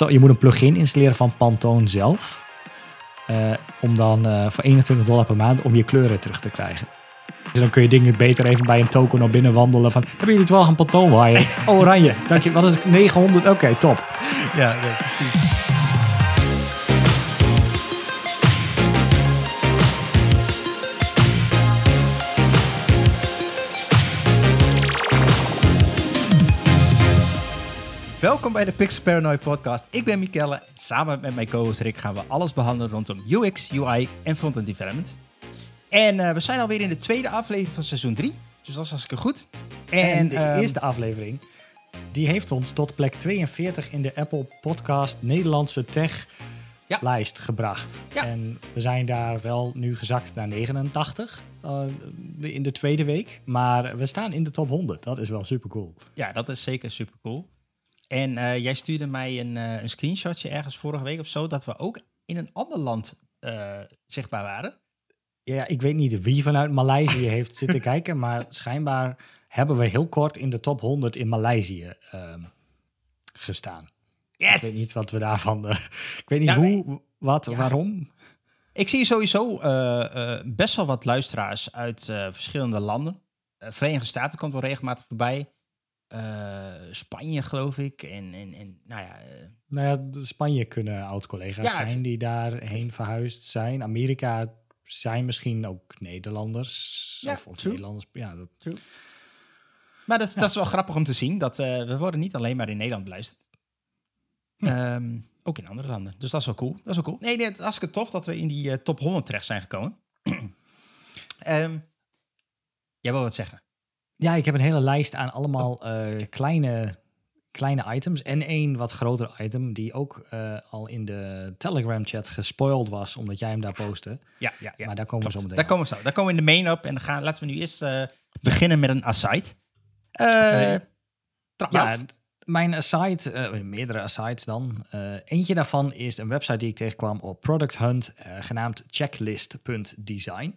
Pantone, je moet een plugin installeren van Pantone zelf. Eh, om dan eh, voor 21 dollar per maand om je kleuren terug te krijgen. Dus dan kun je dingen beter even bij een token naar binnen wandelen van... Hebben jullie wel een Pantone wire? Oh, oranje. Dank je. Wat is het? 900? Oké, top. Ja, ja, precies. Welkom bij de Pixel Paranoid podcast. Ik ben Mikelle en samen met mijn co-host Rick gaan we alles behandelen rondom UX, UI en front-end development. En eh, we zijn alweer in de tweede aflevering van seizoen 3, dus dat is hartstikke goed. En de ehm, eerste aflevering, die heeft ons tot plek 42 in de Apple Podcast Nederlandse Tech Ja. lijst gebracht. Ja. En we zijn daar wel nu gezakt naar 89 eh, in de tweede week. Maar we staan in de top 100. Dat is wel super cool. Ja, dat is zeker super cool. En eh, jij stuurde mij een, eh, een screenshotje ergens vorige week of zo, dat we ook in een ander land eh, zichtbaar waren. Ja, ik weet niet wie vanuit Maleisië heeft zitten kijken, maar schijnbaar hebben we heel kort in de top 100 in Maleisië ehm, gestaan. Yes! Ik weet niet wat we daarvan. ik weet niet hoe, wat, Ja. waarom. Ik zie sowieso best wel wat luisteraars uit verschillende landen. Verenigde Staten komt wel regelmatig voorbij. Eh, Spanje, geloof ik. En, en, en nou ja, eh, Nou ja, Spanje kunnen oud-collega's Ja, zijn die daarheen verhuisd zijn. Amerika zijn misschien ook Nederlanders. Ja, of of true. Nederlanders. Ja, dat, maar dat, dat is wel grappig om te zien. Dat eh, we worden niet alleen maar in Nederland beluisterd. Hm. Ehm, ook in andere landen. Dus dat is wel cool. Dat is wel cool. Nee, nee, het is hartstikke tof dat we in die top 100 terecht zijn gekomen. Ehm jij wil wat zeggen? Ja, ik heb een hele lijst aan allemaal eh, kleine, kleine items. En één wat groter item die ook eh, al in de Telegram-chat gespoild was, omdat jij hem daar postte. Ja, ja, ja. maar daar komen we Klopt. zo meteen Daar komen we zo. Daar komen we in de main op. En dan gaan, laten we nu eerst eh, beginnen met een aside. Ja, mijn aside, meerdere asides dan. Eentje daarvan is een website die ik tegenkwam op Product Hunt, genaamd checklist.design.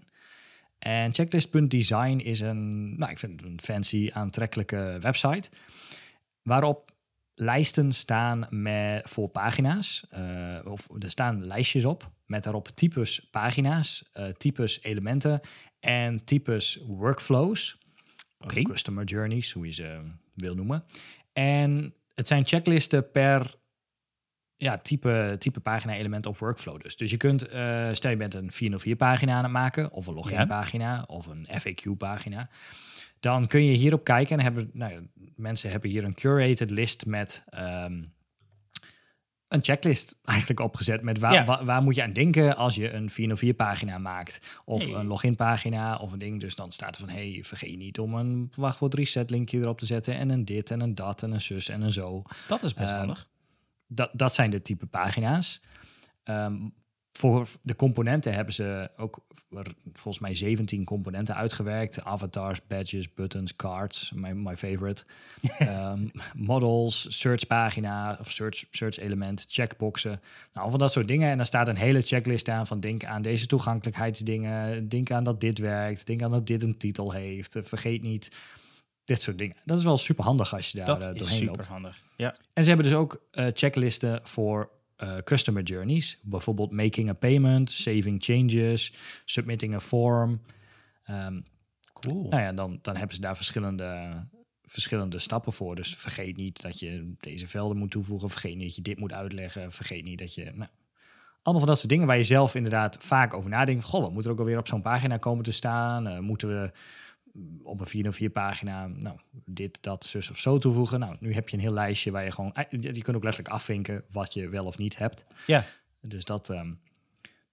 En checklist.design is een, nou, ik vind het een fancy, aantrekkelijke website, waarop lijsten staan met, voor pagina's. eh, of er staan lijstjes op met daarop types pagina's, eh, types elementen en types workflows. Of customer journeys, hoe je ze wil noemen. En het zijn checklisten per ja, type, type pagina-element of workflow dus. Dus je kunt, eh, stel je bent een 404-pagina aan het maken... of een login-pagina of een FAQ-pagina... dan kun je hierop kijken en hebben, nou ja, mensen hebben hier een curated list met... ehm, een checklist eigenlijk opgezet met waar, Ja. waar, waar moet je aan denken als je een 404-pagina maakt. Of Hey. een login-pagina of een ding. Dus dan staat er van, hey, vergeet niet om een wachtwoord reset linkje erop te zetten. En een dit en een dat en een zus en een zo. Dat is best Ehm, handig. Dat, dat zijn de type pagina's. Ehm, voor de componenten hebben ze ook volgens mij 17 componenten uitgewerkt. Avatars, badges, buttons, cards, my, my favorite. Ehm, models, search pagina of search, search element, checkboxen. Nou, van dat soort dingen. En daar staat een hele checklist aan van denk aan deze toegankelijkheidsdingen. Denk aan dat dit werkt. Denk aan dat dit een titel heeft. eh, Vergeet niet dit soort dingen. Dat is wel super handig als je daar Dat eh, is doorheen loopt. super handig. Ja. En ze hebben dus ook eh, checklisten voor eh, customer journeys. Bijvoorbeeld making a payment, saving changes, submitting a form. Ehm, Cool. nou ja, dan, dan hebben ze daar verschillende, verschillende stappen voor. Dus vergeet niet dat je deze velden moet toevoegen. Vergeet niet dat je dit moet uitleggen. Vergeet niet dat je... Nou, allemaal van dat soort dingen waar je zelf inderdaad vaak over nadenkt. Goh, wat moet er ook alweer op zo'n pagina komen te staan? Moeten we op een 404 pagina nou, dit, dat, zus of zo toevoegen? Nou, nu heb je een heel lijstje waar je gewoon... eh, Je kunt ook letterlijk afvinken wat je wel of niet hebt. Ja. Dus dat, ehm,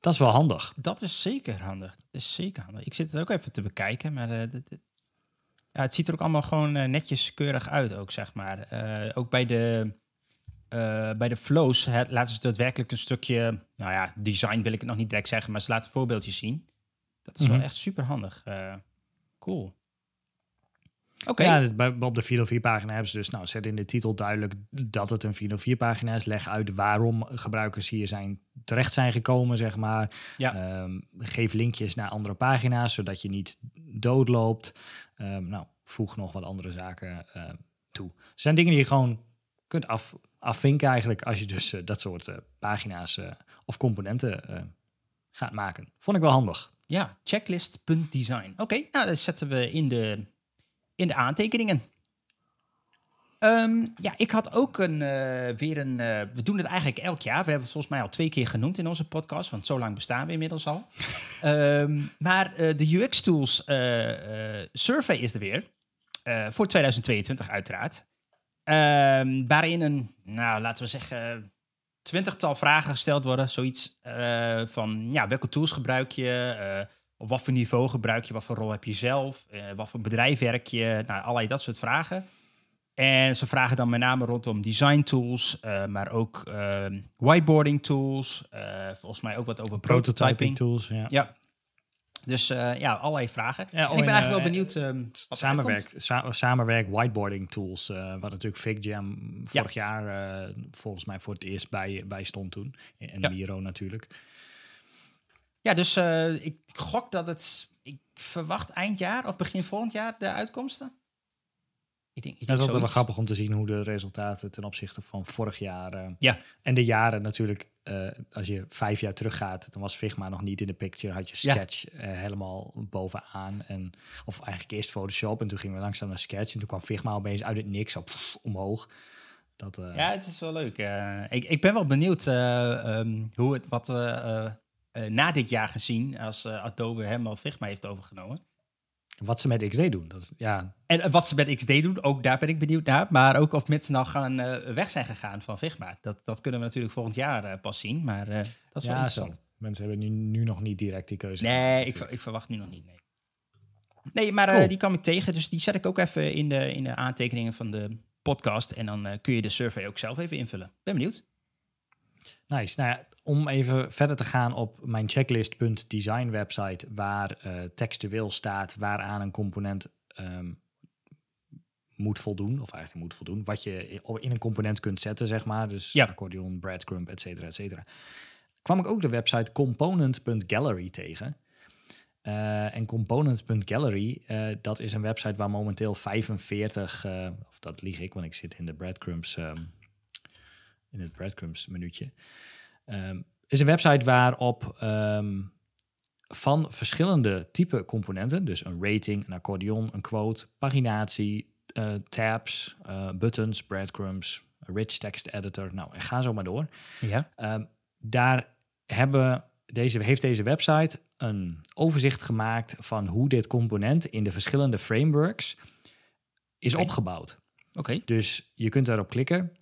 dat is wel handig. Dat is zeker handig. Dat is zeker handig. Ik zit het ook even te bekijken, maar eh, dit- dit- ja, het ziet er ook allemaal gewoon eh, netjes keurig uit ook, zeg maar. Ook bij de, bij de flows hè, laten ze daadwerkelijk een stukje, nou ja, design wil ik het nog niet direct zeggen, maar ze laten voorbeeldjes zien. Dat is Mhm. wel echt super handig. Cool. Oké. Ja, op de 404-pagina hebben ze dus, nou, zet in de titel duidelijk dat het een 404-pagina is. Leg uit waarom gebruikers hier zijn, terecht zijn gekomen, zeg maar. Ja. Ehm, geef linkjes naar andere pagina's, zodat je niet doodloopt. Ehm, nou, voeg nog wat andere zaken eh, toe. Het zijn dingen die je gewoon kunt af, afvinken eigenlijk als je dus eh, dat soort eh, pagina's eh, of componenten gaat maken. Vond ik wel handig. Ja, checklist.design. Oké, nou dat zetten we in de, in de aantekeningen. Ehm, ja, ik had ook een, eh, weer een... eh, we doen het eigenlijk elk jaar. We hebben het volgens mij al twee keer genoemd in onze podcast. Want zo lang bestaan we inmiddels al. Ehm, maar eh, de UX Tools survey is er weer. Voor 2022 uiteraard. Ehm, waarin een, nou laten we zeggen, twintigtal vragen gesteld worden. Zoiets eh, van, ja, welke tools gebruik je? Eh, op wat voor niveau gebruik je? Wat voor rol heb je zelf? Eh, wat voor bedrijf werk je? Nou, allerlei dat soort vragen. En ze vragen dan met name rondom design tools, maar ook ehm, whiteboarding tools. volgens mij ook wat over prototyping. tools, ja. Ja. Dus eh, ja, allerlei vragen. Ja, en oh, ik ben en, eigenlijk wel eh, benieuwd. wat er Samenwerk, sa- samenwerk whiteboarding tools, eh, wat natuurlijk FigJam vorig jaar volgens mij voor het eerst bij, bij stond toen. En Ja. Miro natuurlijk. Ja, dus ik gok dat het. Ik verwacht eind jaar of begin volgend jaar de uitkomsten. Ik denk, ik Dat is altijd wel grappig om te zien hoe de resultaten ten opzichte van vorig jaar. eh, Ja. En de jaren natuurlijk, eh, als je vijf jaar teruggaat, dan was Figma nog niet in de picture. Had je Ja. Sketch eh, helemaal bovenaan. En, of eigenlijk eerst Photoshop en toen gingen we langzaam naar Sketch. En toen kwam Figma opeens uit het niks op omhoog. Dat, Ja, het is wel leuk. ik, ik ben wel benieuwd eh, ehm, hoe het, wat we na dit jaar gaan zien als Adobe helemaal Figma heeft overgenomen. Wat ze met XD doen. Dat is, ja, En eh, wat ze met XD doen, ook daar ben ik benieuwd naar. Maar ook of mensen nou gaan eh, weg zijn gegaan van Figma. Dat, dat kunnen we natuurlijk volgend jaar eh, pas zien. Maar dat is wel ja, interessant. zo. Mensen hebben nu, nu nog niet direct die keuze. Nee, ik, ik verwacht nu nog niet. Nee, nee maar Cool. die kwam ik tegen. Dus die zet ik ook even in de, in de aantekeningen van de podcast. En dan kun je de survey ook zelf even invullen. Ben benieuwd. Nice. Nou ja, om even verder te gaan op mijn checklist.design website, waar eh, textueel staat waaraan een component ehm, moet voldoen, of eigenlijk moet voldoen, wat je in een component kunt zetten, zeg maar. Dus Ja. accordeon, breadcrumb, et cetera, et cetera. Kwam ik ook de website component.gallery tegen. Eh, en component.gallery, eh dat is een website waar momenteel 45, eh, of dat lieg ik, want ik zit in de breadcrumbs, ehm, in het breadcrumbs minuutje. Ehm, is een website waarop ehm, van verschillende type componenten, dus een rating, een accordeon, een quote, paginatie, eh, tabs, eh, buttons, breadcrumbs, rich text editor, nou, en ga zo maar door. Ja. Ehm, daar hebben deze, heeft deze website een overzicht gemaakt van hoe dit component in de verschillende frameworks is opgebouwd. Oké. Dus je kunt daarop klikken.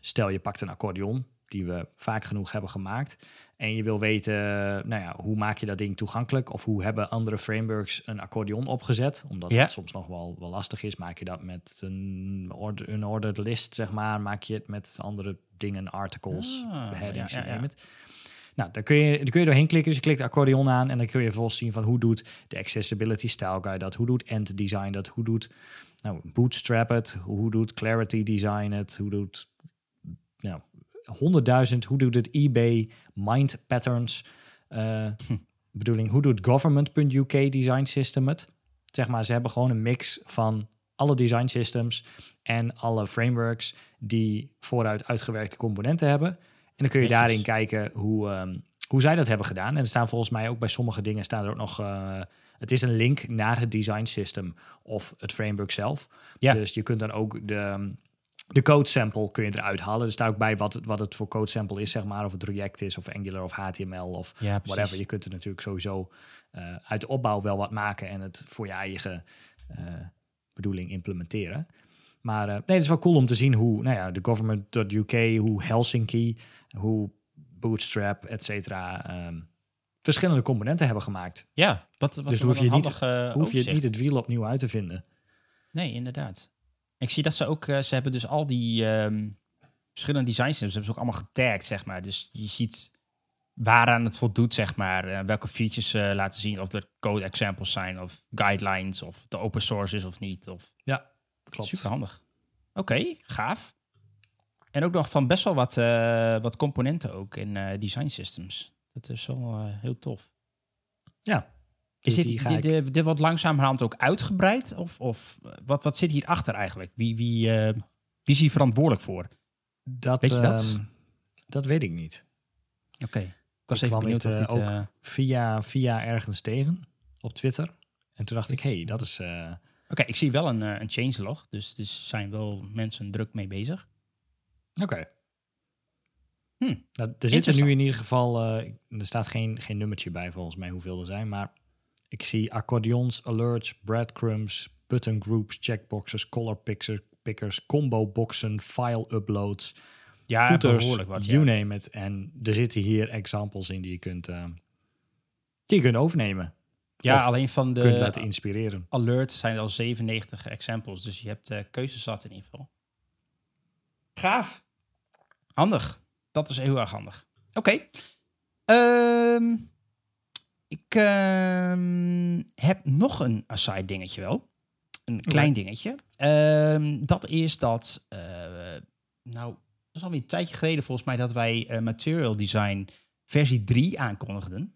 Stel je pakt een accordeon, die we vaak genoeg hebben gemaakt. En je wil weten, nou ja, hoe maak je dat ding toegankelijk? Of hoe hebben andere frameworks een accordeon opgezet? Omdat Ja. het soms nog wel, wel lastig is. Maak je dat met een order, een ordered list, zeg maar. Maak je het met andere dingen, articles, Ah, headings, ja, ja. Nou, dan kun, je, dan kun je doorheen klikken. Dus je klikt accordeon aan en dan kun je vervolgens zien van hoe doet de Accessibility Style Guide dat, hoe doet End Design dat, hoe doet nou, Bootstrap het, hoe doet Clarity Design het, hoe doet nou, 100.000, hoe doet het eBay Mind Patterns, eh, bedoeling, hoe doet Government.uk Design System het? Zeg maar, ze hebben gewoon een mix van alle design systems en alle frameworks die vooruit uitgewerkte componenten hebben. En dan kun je Netjes. daarin kijken hoe, ehm, hoe zij dat hebben gedaan. En er staan volgens mij ook bij sommige dingen staan er ook nog. eh, het is een link naar het design system of het framework zelf. Ja. Dus je kunt dan ook de, de code sample kun je eruit halen. Er staat ook bij wat het, wat het voor code sample is, zeg maar. Of het React is, of Angular, of HTML, of Ja, whatever. Je kunt er natuurlijk sowieso eh, uit de opbouw wel wat maken en het voor je eigen eh, bedoeling implementeren. Maar eh, nee, het is wel cool om te zien hoe, nou ja, de government.uk, hoe Helsinki, hoe Bootstrap, et cetera, ehm, verschillende componenten hebben gemaakt. Ja, wat, wat, Dus hoef je niet- Hoef je niet het wiel opnieuw uit te vinden. Nee, inderdaad. Ik zie dat ze ook, eh, ze hebben dus al die ehm, verschillende design systems, hebben ze ook allemaal getagd, zeg maar. Dus je ziet waaraan het voldoet, zeg maar. eh, welke features ze laten zien, of er code examples zijn, of guidelines, of het open source is of niet. Of... Klopt. Super handig. Oké, gaaf. En ook nog van best wel wat, eh, wat componenten ook in design systems. Dat is wel heel tof. Ja. Is Dus dit, die dit, dit, dit wordt langzamerhand ook uitgebreid? Of, of wat, wat zit hierachter eigenlijk? Wie, wie, eh, wie is hier verantwoordelijk voor? Dat, Weet je dat? ehm, dat weet ik niet. Oké. Ik was Ik even benieuwd het, of eh, dit... ook- eh, Via, via ergens tegen op Twitter. En toen dacht ik, hé, hey, dat is... Oké, ik zie wel een, een changelog. Dus er zijn wel mensen druk mee bezig. Oké. Hm, Nou, er zitten nu in ieder geval... er staat geen, geen nummertje bij volgens mij hoeveel er zijn. Maar ik zie accordeons, alerts, breadcrumbs, button groups, checkboxes, color pickers, pickers combo boxen, file uploads, Ja, footers, behoorlijk wat. you Ja. name it. En er zitten hier examples in die je kunt, eh, die je kunt overnemen. ja, Of alleen van kunt de laten inspireren. alerts zijn al 97 examples. Dus je hebt eh keuzes zat in ieder geval. Gaaf. Handig. Dat is heel erg handig. Oké. Ehm, ik ehm, heb nog een aside dingetje wel. Een klein dingetje. Ehm, dat is dat... eh, nou, dat is alweer een tijdje geleden volgens mij... dat wij eh, Material Design versie 3 aankondigden.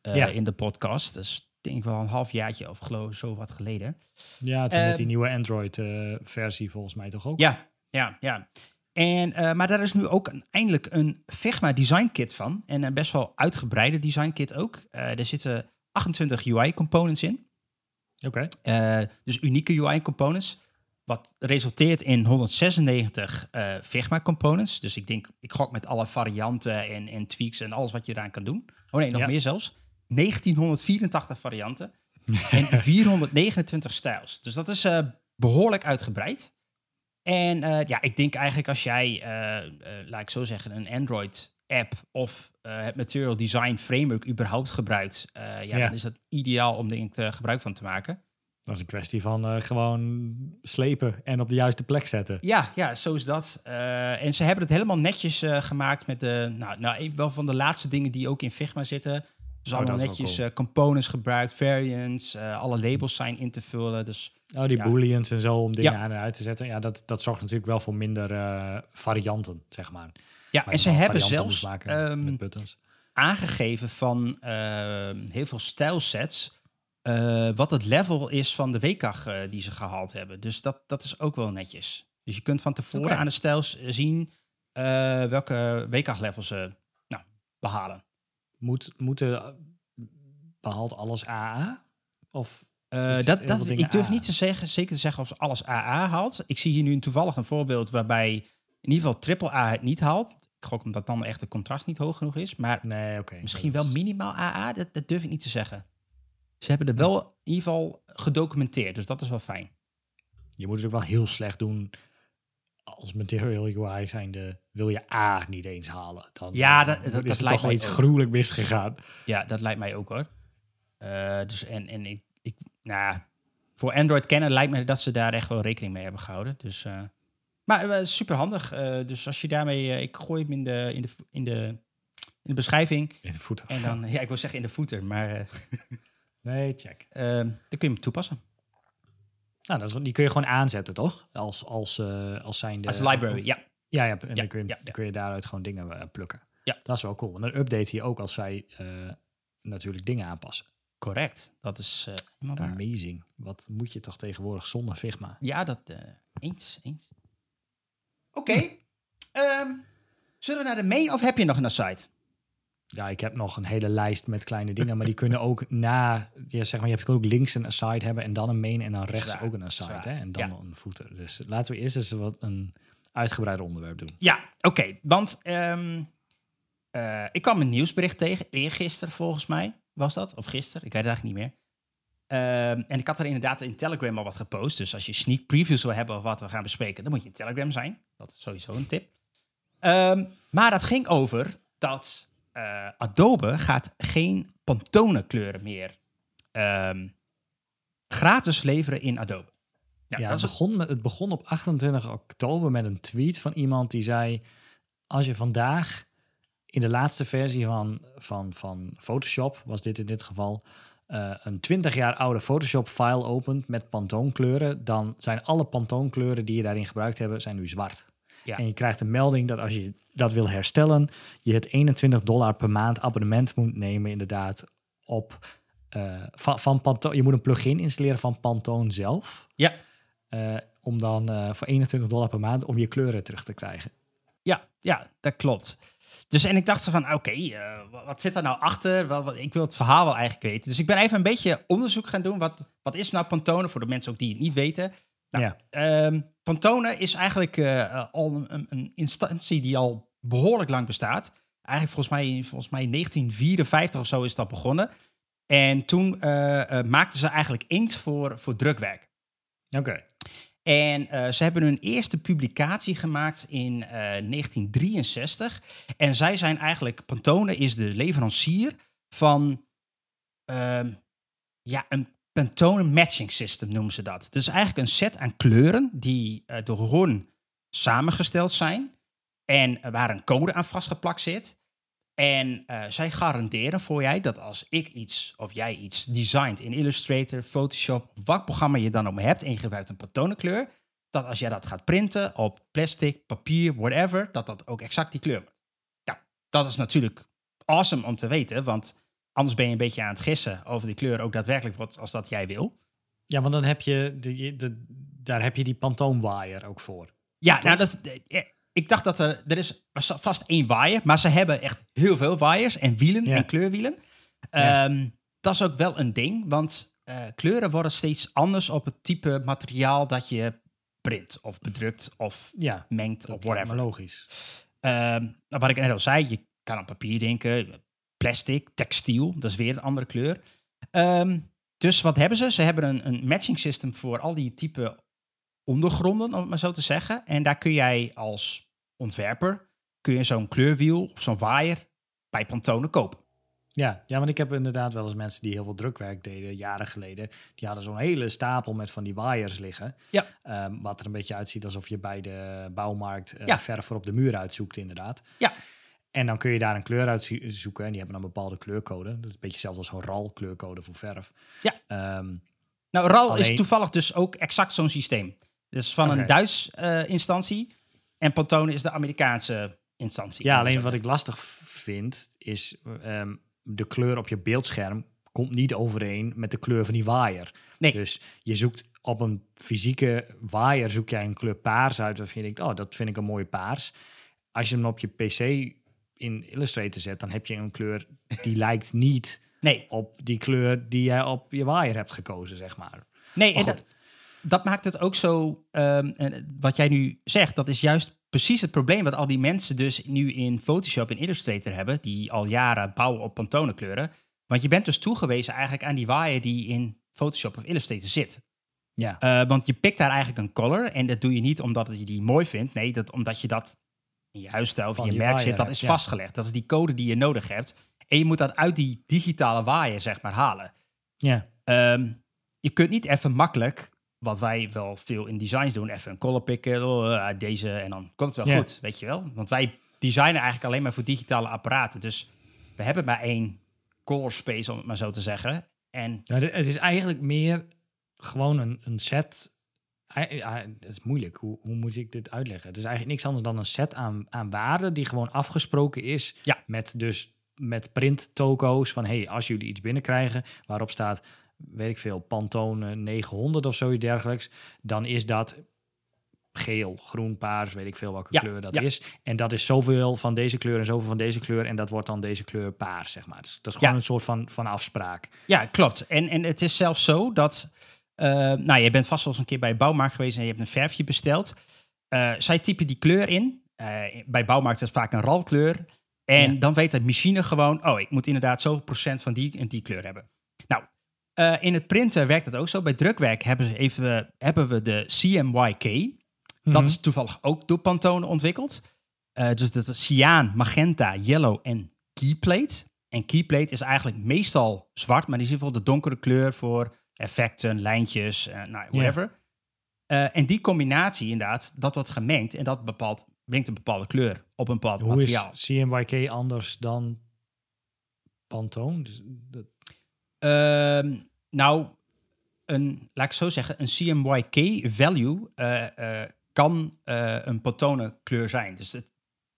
eh, Ja. In de podcast. Dus denk ik wel een halfjaartje of geloof zo wat geleden. Ja, toen met die Ehm, nieuwe Android-versie volgens mij toch ook? Ja, ja, ja. En, eh, maar daar is nu ook een, eindelijk een Figma design kit van. En een best wel uitgebreide design kit ook. Eh, er zitten 28 UI components in. Oké. Eh, dus unieke UI components. Wat resulteert in 196 eh, Figma components. Dus ik denk, ik gok met alle varianten en, en tweaks en alles wat je eraan kan doen. Oh nee, nog Ja. meer zelfs. 1984 varianten en 429 stijls. Dus dat is eh, behoorlijk uitgebreid. En eh, ja, ik denk eigenlijk als jij, eh, eh, laat ik zo zeggen, een Android-app of eh, het Material Design Framework überhaupt gebruikt, ja, Ja. dan is dat ideaal om denk ik er gebruik van te maken. Dat is een kwestie van gewoon slepen en op de juiste plek zetten. Ja, ja, zo is dat. En ze hebben het helemaal netjes gemaakt met de, nou, nou, een- wel van de laatste dingen die ook in Figma zitten. Dus Oh, allemaal netjes cool. eh, components gebruikt, variants, eh, alle labels zijn in te vullen. Dus Oh, die Ja. booleans en zo om dingen Ja. aan en uit te zetten. Ja, dat, dat zorgt natuurlijk wel voor minder eh, varianten, zeg maar. ja, Maar en ze hebben zelfs maken ehm, met buttons. aangegeven van ehm, heel veel stijlsets. wat het level is van de eh, die ze gehaald hebben. Dus dat, dat is ook wel netjes. Dus je kunt van tevoren aan de stijls zien welke WCAG-levels ze nou, behalen. Moet, moeten, eh, behaalt alles AA? Of Eh, dat, dat, ik durf AA. niet te zeggen, zeker te zeggen of ze alles AA haalt. Ik zie hier nu toevallig een voorbeeld waarbij in ieder geval triple A het niet haalt. Ik gok omdat dan echt de contrast niet hoog genoeg is. Maar nee, misschien wel minimaal AA, dat, dat durf ik niet te zeggen. Ze hebben er wel in ieder geval gedocumenteerd, dus dat is wel fijn. Je moet het ook wel heel slecht doen als material UI zijnde. Wil je A niet eens halen? Dan Ja, eh, dat- dat- is dat toch wel iets ook. gruwelijk misgegaan. Ja, dat lijkt mij ook hoor. Eh, dus en, en ik, ik, nou, voor Android kennen lijkt me dat ze daar echt wel rekening mee hebben gehouden. Dus, eh, maar uh, super handig. dus als je daarmee, ik gooi hem in de, in de, in de, in de beschrijving. In de voeten. En dan, ja, ik wil zeggen in de footer, maar Nee, check. eh, dan kun je hem toepassen. Nou, dat is, die kun je gewoon aanzetten, toch? Als, als, eh als zijnde... Als library, ja. Ja, ja, en Ja, dan, kun je, ja, dan ja. kun je daaruit gewoon dingen eh, plukken. Ja. Dat is wel cool. En een update hier ook als zij eh, natuurlijk dingen aanpassen. Correct. Dat is eh. Amazing. Wat moet je toch tegenwoordig zonder Figma? Ja, dat eh, eens, eens. Oké. ehm, zullen we naar de main of heb je nog een site? Ja, ik heb nog een hele lijst met kleine dingen, maar die kunnen ook na, ja, zeg maar, je hebt ook links een aside hebben en dan een main en dan rechts ook een aside hè, en dan Ja. een footer. Dus laten we eerst eens wat een uitgebreider onderwerp doen. Ja, oké. want ehm, eh, ik kwam een nieuwsbericht tegen, eergisteren volgens mij was dat, of gisteren, ik weet het eigenlijk niet meer. Ehm, en ik had er inderdaad in Telegram al wat gepost. Dus als je sneak previews wil hebben of wat we gaan bespreken, dan moet je in Telegram zijn. Dat is sowieso een tip. Ehm, maar dat ging over dat eh, Adobe gaat geen Pantone kleuren meer ehm, gratis leveren in Adobe. Ja, Ja, dat het, begon met, het begon op 28 oktober met een tweet van iemand die zei: Als je vandaag in de laatste versie van, van, van Photoshop, was dit in dit geval, eh, een 20 jaar oude Photoshop-file opent met Pantone-kleuren, dan zijn alle Pantone-kleuren die je daarin gebruikt hebben, zijn nu zwart. Ja. En je krijgt een melding dat als je dat wil herstellen, je het 21 dollar per maand abonnement moet nemen, inderdaad, op. eh, van, van Pantone. Je moet een plugin installeren van Pantone zelf. Ja. Eh, om dan eh, voor 21 dollar per maand om je kleuren terug te krijgen. Ja, ja, dat klopt. Dus en ik dacht zo van, oké, wat, zit er nou achter? Wel, wat- ik wil het verhaal wel eigenlijk weten. Dus ik ben even een beetje onderzoek gaan doen. Wat, wat is nou Pantone, voor de mensen ook die het niet weten? Nou, Ja. ehm, Pantone is eigenlijk eh, eh, al een, een- instantie die al behoorlijk lang bestaat. Eigenlijk volgens mij, volgens mij 1954 of zo is dat begonnen. En toen eh, maakten ze eigenlijk inkt voor, voor drukwerk. Oké. En ze hebben hun eerste publicatie gemaakt in eh, 1963. En zij zijn eigenlijk, Pantone is de leverancier van ehm, ja, een Pantone Matching System noemen ze dat. Dus eigenlijk een set aan kleuren die eh, door hun samengesteld zijn. En eh, waar een code aan vastgeplakt zit. En eh, zij garanderen voor jij dat als ik iets of jij iets designt in Illustrator, Photoshop, wat programma je dan maar hebt en je gebruikt een patroonkleur, dat als jij dat gaat printen op plastic, papier, whatever, dat dat ook exact die kleur wordt. Ja, dat is natuurlijk awesome om te weten, want anders ben je een beetje aan het gissen over die kleur ook daadwerkelijk wordt als dat jij wil. Ja, want dan heb je, de, de, daar heb je die Pantone wire ook voor. Ja, nou, dat, eh, ik dacht dat er, er is vast één waaier, maar ze hebben echt heel veel waaiers en wielen Ja. en kleurwielen. Ja. Ehm, dat is ook wel een ding, want eh, kleuren worden steeds anders op het type materiaal dat je print of bedrukt of Ja, mengt of whatever. logisch. Ehm, wat ik net al zei, je kan aan papier denken, plastic, textiel, dat is weer een andere kleur. Ehm, dus wat hebben ze? Ze hebben een, een matching system voor al die type ondergronden, om het maar zo te zeggen. En daar kun jij als ontwerper, kun je zo'n kleurwiel of zo'n waaier bij Pantone kopen. Ja, ja, want ik heb inderdaad wel eens mensen die heel veel drukwerk deden, jaren geleden. Die hadden zo'n hele stapel met van die wires liggen. Ja. Ehm, wat er een beetje uitziet alsof je bij de bouwmarkt eh Ja. verf voor op de muur uitzoekt, inderdaad. Ja. En dan kun je daar een kleur uit zoeken. En die hebben dan een bepaalde kleurcode. Dat is een beetje hetzelfde als zo'n RAL kleurcode voor verf. Ja. Ehm, Nou, RAL is toevallig dus ook exact zo'n systeem. Dus van een Duits eh, instantie en Pantone is de Amerikaanse instantie. ja, alleen wat ik lastig vind, is ehm, de kleur op je beeldscherm komt niet overeen met de kleur van die waaier. Nee. Dus je zoekt op een fysieke waaier zoek jij een kleur paars uit waarvan je denkt, oh, dat vind ik een mooie paars. Als je hem op je PC in Illustrator zet, dan heb je een kleur die lijkt niet Nee, op die kleur die jij op je waaier hebt gekozen, zeg maar. Nee, Maar en dat, dat maakt het ook zo. en wat jij nu zegt, dat is juist precies het probleem wat al die mensen dus nu in Photoshop en Illustrator hebben, die al jaren bouwen op Pantone kleuren. Want je bent dus toegewezen eigenlijk aan die waaier die in Photoshop of Illustrator zit. Ja, Eh, want je pikt daar eigenlijk een color en dat doe je niet omdat je die mooi vindt. Nee, dat, omdat je dat in je huisstijl of in je merk waaier zit, dat is ja. vastgelegd. Dat is die code die je nodig hebt. En je moet dat uit die digitale waaier, zeg maar, halen. ja. Ehm, je kunt niet even makkelijk, wat wij wel veel in designs doen, even een color pikken, oh, uit deze en dan komt het wel Ja. goed, weet je wel. Want wij designen eigenlijk alleen maar voor digitale apparaten. Dus we hebben maar één color space, om het maar zo te zeggen. En Ja, het is eigenlijk meer gewoon een, een set. Ja, Het is moeilijk. Hoe, hoe moet ik dit uitleggen? Het is eigenlijk niks anders dan een set aan, aan waarden die gewoon afgesproken is. Ja. Met dus met print toko's van hey, als jullie iets binnenkrijgen waarop staat, weet ik veel, Pantone 900 of zoiets dergelijks, dan is dat geel, groen, paars, weet ik veel welke Ja, kleur dat ja. is. En dat is zoveel van deze kleur en zoveel van deze kleur en dat wordt dan deze kleur paars, zeg maar. Dus dat is gewoon Ja. een soort van, van afspraak. ja, klopt. En, en het is zelfs zo dat, eh, nou, je bent vast wel eens een keer bij de bouwmarkt geweest en je hebt een verfje besteld. Eh, zij typen die kleur in. Eh, bij bouwmarkt is het vaak een ralkleur. En Ja. dan weet de machine gewoon, oh, ik moet inderdaad zoveel procent van die en die kleur hebben. Nou, eh, in het printen werkt het ook zo. Bij drukwerk hebben, ze even, hebben we de CMYK. Dat Mhm. is toevallig ook door Pantone ontwikkeld. Dus dat is cyaan, magenta, yellow en keyplate. En keyplate is eigenlijk meestal zwart, maar die is in ieder geval de donkere kleur voor effecten, lijntjes, eh nou, whatever. Eh, en die combinatie inderdaad, dat wordt gemengd en dat bepaalt, brengt een bepaalde kleur op een bepaald Hoe materiaal. is CMYK anders dan Pantone? Dus dat, Ehm, nou, een, laat ik zo zeggen, een CMYK-value eh, eh, kan een Pantone kleur zijn. Dus het,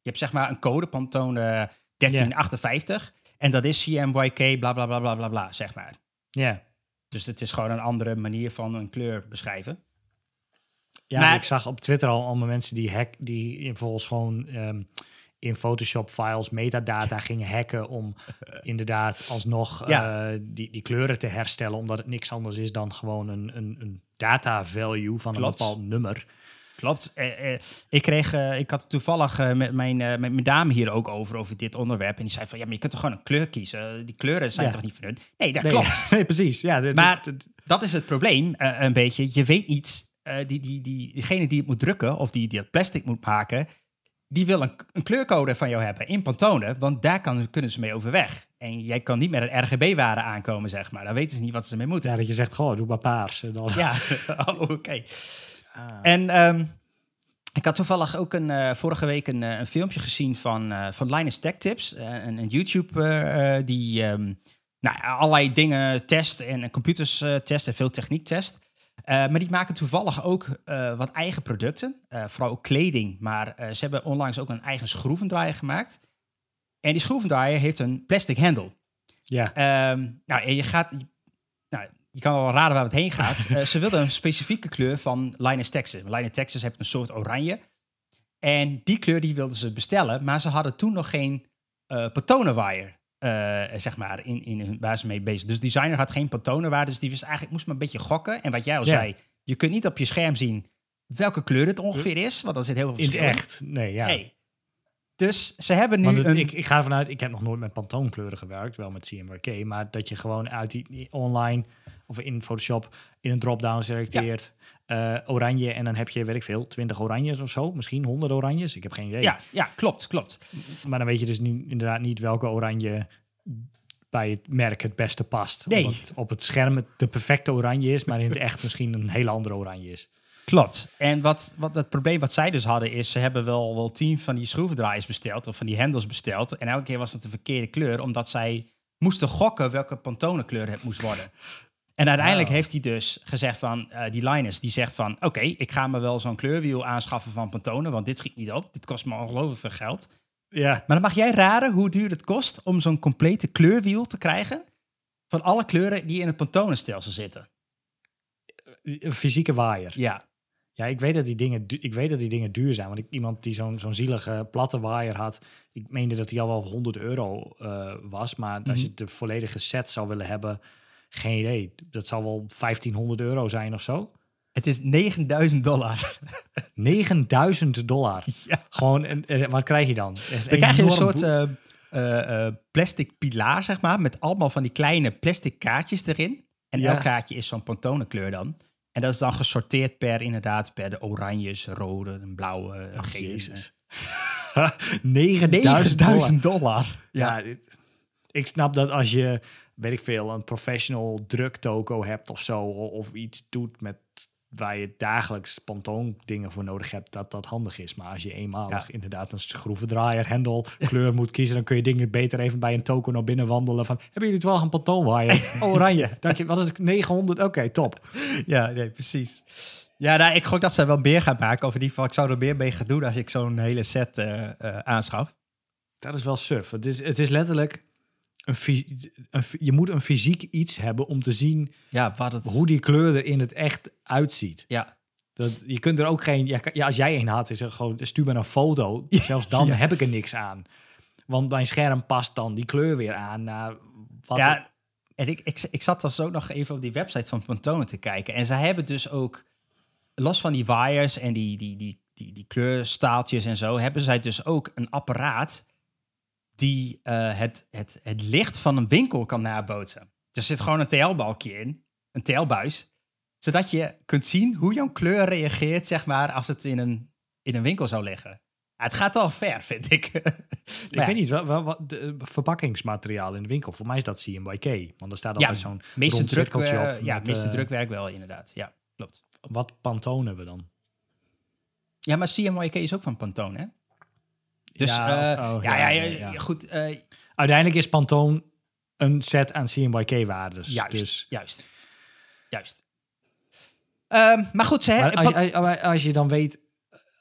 je hebt zeg maar een code, Pantone 1358, en dat is CMYK bla bla bla bla bla bla, zeg maar. ja, Dus het is gewoon een andere manier van een kleur beschrijven. Ja, Maar- ik zag op Twitter al allemaal mensen die hack, die volgens gewoon ehm, in Photoshop files metadata gingen hacken om inderdaad alsnog Ja. eh, die, die kleuren te herstellen, omdat het niks anders is dan gewoon een, een, een data value van een bepaald nummer. Klopt. Eh, eh, ik, kreeg, eh, ik had toevallig met, mijn, met mijn dame hier ook over, over dit onderwerp. En die zei van, ja, maar je kunt toch gewoon een kleur kiezen? Die kleuren zijn Ja. toch niet van hun? Nee, dat Nee, klopt. nee, precies. Ja, dit- Maar- dit- Dat is het probleem, een beetje. Je weet niet, eh, die, die, die, diegene die het moet drukken of die, die het plastic moet maken, die wil een, een kleurcode van jou hebben in Pantone, want daar kan, kunnen ze mee overweg. En jij kan niet met een RGB-waarde aankomen, zeg maar. Dan weten ze niet wat ze mee moeten. ja, dat je zegt, goh, doe maar paars. Dan, Ja, oh, oké. Ah. En ehm, ik had toevallig ook een, eh, vorige week een, eh, een filmpje gezien van, eh, van Linus Tech Tips. een, een YouTube eh, die ehm, nou, allerlei dingen test en computers test en veel techniek test. Maar die maken toevallig ook wat eigen producten. vooral ook kleding. Maar ze hebben onlangs ook een eigen schroevendraaier gemaakt. En die schroevendraaier heeft een plastic hendel. ja. Ehm, nou, en je gaat. Nou, je kan wel raden waar het heen gaat. Eh, ze wilden een specifieke kleur van Linus Texas. Linus Texas heeft een soort oranje. En die kleur die wilden ze bestellen, maar ze hadden toen nog geen eh patonenwire. eh, zeg maar, in, in waar ze mee bezig. Dus de designer had geen patonenwire, dus die wist eigenlijk, moest maar een beetje gokken. En wat jij al Ja. zei, je kunt niet op je scherm zien welke kleur het ongeveer is, want dan zit heel veel In het verschil echt. Nee, ja. Dus ze hebben nu Want het- een... ik, ik ga ervan uit, ik heb nog nooit met pantoonkleuren gewerkt, wel met CMYK, maar dat je gewoon uit die, online of in Photoshop in een drop-down selecteert eh, oranje en dan heb je, weet ik veel, 20 oranjes of zo, misschien 100 oranjes, ik heb geen idee. ja, ja, klopt, klopt. Maar dan weet je dus niet, inderdaad niet welke oranje bij het merk het beste past. Nee. Omdat op het scherm het de perfecte oranje is, maar in het echt misschien een hele andere oranje is. Klopt. En wat, wat het probleem wat zij dus hadden is, ze hebben wel, wel tien van die schroevendraaiers besteld of van die hendels besteld. En elke keer was het de verkeerde kleur, omdat zij moesten gokken welke Pantone kleur het moest worden. En uiteindelijk heeft hij dus gezegd van, eh, die Linus, die zegt van, oké, ik ga me wel zo'n kleurwiel aanschaffen van Pantone, want dit schiet niet op. Dit kost me ongelooflijk veel geld. Ja, Maar dan mag jij raden hoe duur het kost om zo'n complete kleurwiel te krijgen van alle kleuren die in het Pantone-stelsel zitten. een fysieke waaier. Ja, Ja, ik weet dat die dingen, ik weet dat die dingen duur zijn. Want ik, iemand die zo'n zo'n zielige platte waaier had, ik meende dat die al wel 100 euro eh, was. Maar als je Mhm. de volledige set zou willen hebben, geen idee. Dat zal wel 1500 euro zijn of zo. het is 9000 dollar. 9000 dollar. Ja. Gewoon, en, wat krijg je dan? Echt Dan krijg je een soort eh, eh, plastic pilaar, zeg maar, met allemaal van die kleine plastic kaartjes erin. En Ja. elk kaartje is zo'n Pantone kleur dan. En dat is dan gesorteerd per, inderdaad, per de oranjes, rode, en blauwe, gele. Jezus. 9000 dollar. 9000 dollar. Ja. Ja, dit- ik snap dat als je, weet ik veel, een professional druktoko hebt of zo, of iets doet met waar je dagelijks pantoon dingen voor nodig hebt, dat dat handig is. Maar als je eenmalig inderdaad een schroevendraaier, hendel, kleur moet kiezen, dan kun je dingen beter even bij een toko naar binnen wandelen van, hebben jullie het wel een pantoonwaaier? Oh, oranje. Dank je. Wat is het? 900? Oké, top. ja, nee, precies. Ja, nou, ik gok dat zij wel meer gaan maken. Of in ieder geval, ik zou er meer mee gaan doen als ik zo'n hele set eh, eh, aanschaf. Dat is wel suf. Het is, het is letterlijk, een, je moet een fysiek iets hebben om te zien Ja, wat het... hoe die kleur er in het echt uitziet. Ja, Dat, je kunt er ook geen. Ja, als jij een had, is er gewoon. Stuur me een foto. Zelfs dan Ja. heb ik er niks aan. Want mijn scherm past dan die kleur weer aan naar wat. ja en ik, ik, ik zat dus ook nog even op die website van Pantone te kijken. En zij hebben dus ook, los van die wires en die, die, die, die, die kleurstaaltjes en zo, hebben zij dus ook een apparaat die eh, het, het, het licht van een winkel kan nabootsen. Er zit gewoon een TL-balkje in, een TL-buis, zodat je kunt zien hoe jouw kleur reageert, zeg maar, als het in een, in een winkel zou liggen. Ja, het gaat wel ver, vind ik. ik ja, weet niet, wel, wat de, verpakkingsmateriaal in de winkel. Voor mij is dat CMYK. Want er staat Ja, altijd zo'n meeste druk, op ja, met, meeste eh, drukwerk wel, inderdaad. Ja, klopt. Wat pantonen we dan? Ja, maar CMYK is ook van Pantone, hè? Dus Ja, ja, oh, ja, ja, ja, goed. eh, Uiteindelijk is pantoon een set aan CMYK-waardes. juist, Dus, juist, juist. Ehm, maar goed, ze maar hebben... als, je- als, als je dan weet,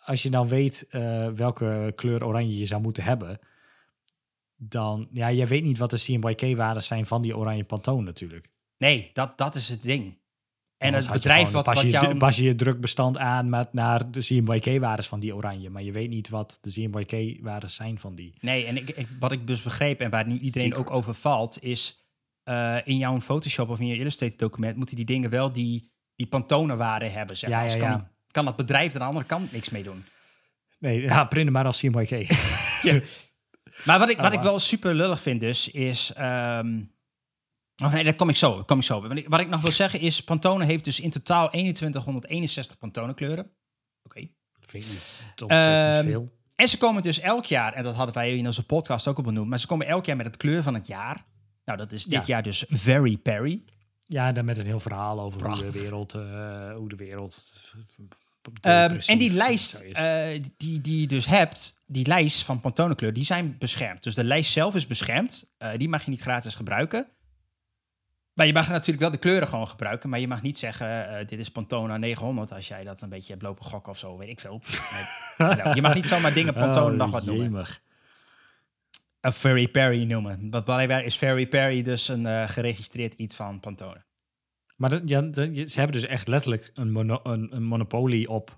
als je dan weet eh, welke kleur oranje je zou moeten hebben, dan, ja, je weet niet wat de CMYK-waarden zijn van die oranje pantoon natuurlijk. Nee, dat, dat is het ding. En het bedrijf wat, pas wat je, jou... pas je je drukbestand aan met naar de CMYK-waardes van die oranje. Maar je weet niet wat de CMYK-waardes zijn van die. Nee, en ik, ik- wat ik dus begreep en waar nu iedereen Secret. ook over valt, is eh, in jouw Photoshop of in je Illustrator document moeten die dingen wel die, die Pantone-waarde hebben. Zeg Ja, maar. ja, ja. Kan, die- kan dat bedrijf er aan de andere kant niks mee doen. Nee, ja, print hem maar als CMYK. Maar wat ik, Oh, wat ik wauw. wel super lullig vind dus, is... ehm oh nee, daar kom ik zo, daar kom ik zo. Wat ik, nog wil zeggen is, Pantone heeft dus in totaal 2161 Pantone kleuren. Oké. vind ik niet ontzettend Ehm, veel. En ze komen dus elk jaar, en dat hadden wij in onze podcast ook al benoemd, maar ze komen elk jaar met het kleur van het jaar. Nou, dat is dit Ja. jaar dus Very Perry. Ja, dan met een heel verhaal over hoe de wereld... eh, hoe de wereld Ehm, depressief en die lijst eh, die, die je dus hebt, die lijst van Pantone kleur, die zijn beschermd. Dus de lijst zelf is beschermd. Die mag je niet gratis gebruiken. Maar je mag natuurlijk wel de kleuren gewoon gebruiken. Maar je mag niet zeggen, eh, dit is Pantone 900. Als jij dat een beetje hebt lopen gokken of zo, weet ik veel. Nee, je mag niet zomaar dingen Pantone Oh, nog wat noemen. Een Very Perry noemen. Want blijkbaar is Very Perry dus een eh, geregistreerd iets van Pantone. Maar dat, ja, dat- ze hebben dus echt letterlijk een, mono- een, een monopolie op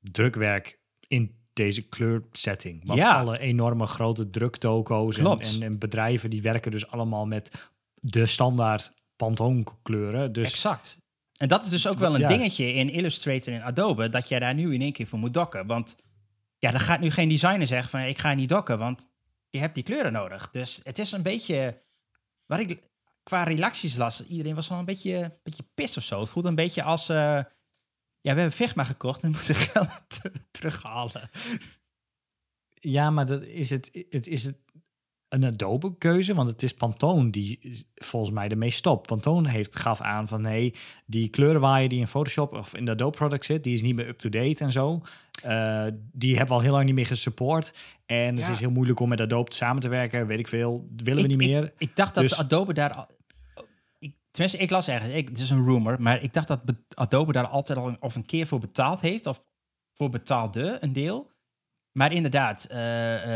drukwerk in deze kleursetting. Want Ja. alle enorme grote druktoko's en, en bedrijven die werken dus allemaal met de standaard Pantone kleuren. Dus Exact. En dat is dus ook wel een Ja. dingetje in Illustrator en Adobe, dat jij daar nu in één keer voor moet dokken. Want ja, dan gaat nu geen designer zeggen van ik ga niet dokken, want je hebt die kleuren nodig. Dus het is een beetje, wat ik qua reacties las, iedereen was wel een beetje, beetje pis of zo. Het voelt een beetje als, eh, ja, we hebben Figma gekocht en moeten geld ter- terughalen. ja, maar dat is het, het is het een Adobe keuze, want het is Pantone die volgens mij ermee stopt. Pantone heeft gaf aan van nee, die kleurenwaaier die in Photoshop of in de Adobe product zit, die is niet meer up to date en zo. Eh, die hebben we al heel lang niet meer gesupport. En het is heel moeilijk om met Adobe samen te werken, weet ik veel. Willen we Ik- niet meer. Ik dacht dat Dus- Adobe daar. Ik, tenminste, ik las ergens, ik, het is een rumor, maar ik dacht dat be- Adobe daar altijd al een, of een keer voor betaald heeft, of voor betaalde een deel. Maar inderdaad,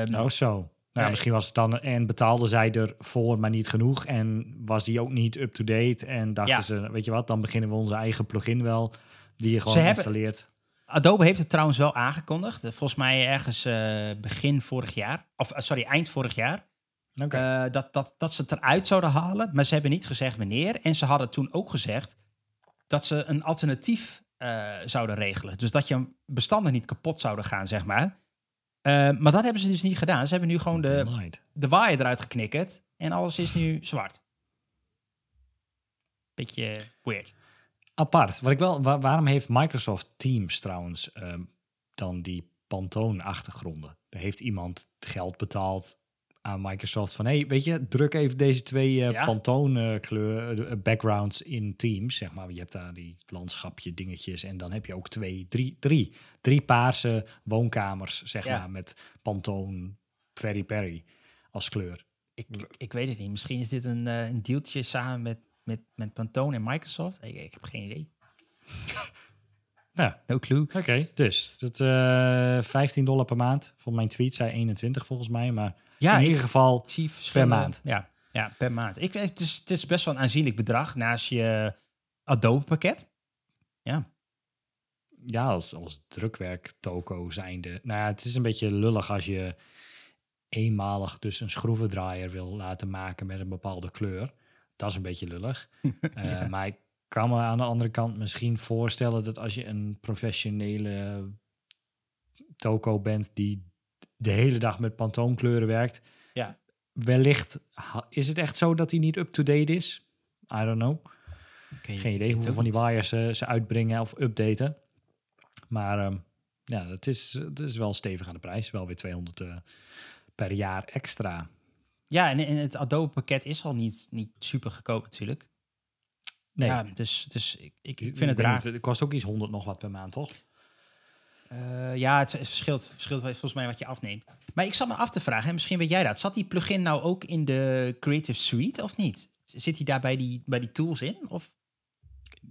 Nou, zo. Nou, misschien was het dan en betaalde zij ervoor, maar niet genoeg. En was die ook niet up to date. En dachten Ja. ze, weet je wat, dan beginnen we onze eigen plugin wel, die je gewoon hebben- installeert. Adobe heeft het trouwens wel aangekondigd. Volgens mij ergens eh, begin vorig jaar, of eh, sorry, eind vorig jaar. Eh, dat, dat, dat ze het eruit zouden halen, maar ze hebben niet gezegd wanneer. En ze hadden toen ook gezegd dat ze een alternatief zouden regelen. Dus dat je bestanden niet kapot zouden gaan, zeg maar. Eh, maar dat hebben ze dus niet gedaan. Ze hebben nu gewoon de, de waaier eruit geknikkerd en alles is nu zwart. Beetje weird. Apart. Wat ik wel, wa- waarom heeft Microsoft Teams trouwens ehm, dan die Pantone-achtergronden? Er heeft iemand geld betaald aan Microsoft van, hey, weet je, druk even deze twee eh, Ja. Pantone-kleur eh, backgrounds in Teams, zeg maar. Je hebt daar die landschapje dingetjes en dan heb je ook twee, drie, drie, drie paarse woonkamers, zeg Ja. maar, met Pantone Very Perry als kleur. Ik, ik, ik weet het niet. Misschien is dit een, eh, een deeltje samen met, met, met Pantone en Microsoft. Ik, ik heb geen idee. Ja, No clue. oké. Dus dat eh 15 dollar per maand. Volgens mijn tweet zei 21 volgens mij, maar Ja, in ik, ieder geval ik zie verschillende... maand. Ja, ja, per maand. Ik, het, is, het is best wel een aanzienlijk bedrag naast je Adobe pakket. Ja. ja, als, als drukwerk toko zijnde. Nou ja, het is een beetje lullig als je eenmalig dus een schroevendraaier wil laten maken met een bepaalde kleur. Dat is een beetje lullig. Eh, Maar ik kan me aan de andere kant misschien voorstellen dat als je een professionele toko bent die de hele dag met pantoonkleuren werkt, Ja. wellicht is het echt zo dat die niet up-to-date is. I don't know. Geen idee hoeveel van die wires ze, ze uitbrengen of updaten. Maar ehm, ja, het is, het is wel stevig aan de prijs. Wel weer 200 eh, per jaar extra. Ja, en, en het Adobe pakket is al niet, niet super goedkoop natuurlijk. Nee, Ja, dus, dus ik, ik, ik vind het raar. Het kost ook iets 100 nog wat per maand, toch? Eh, ja, het, het verschilt, verschilt volgens mij wat je afneemt. Maar ik zat me af te vragen, en misschien weet jij dat. Zat die plugin nou ook in de Creative Suite of niet? Zit hij daar bij die, bij die tools in? Of,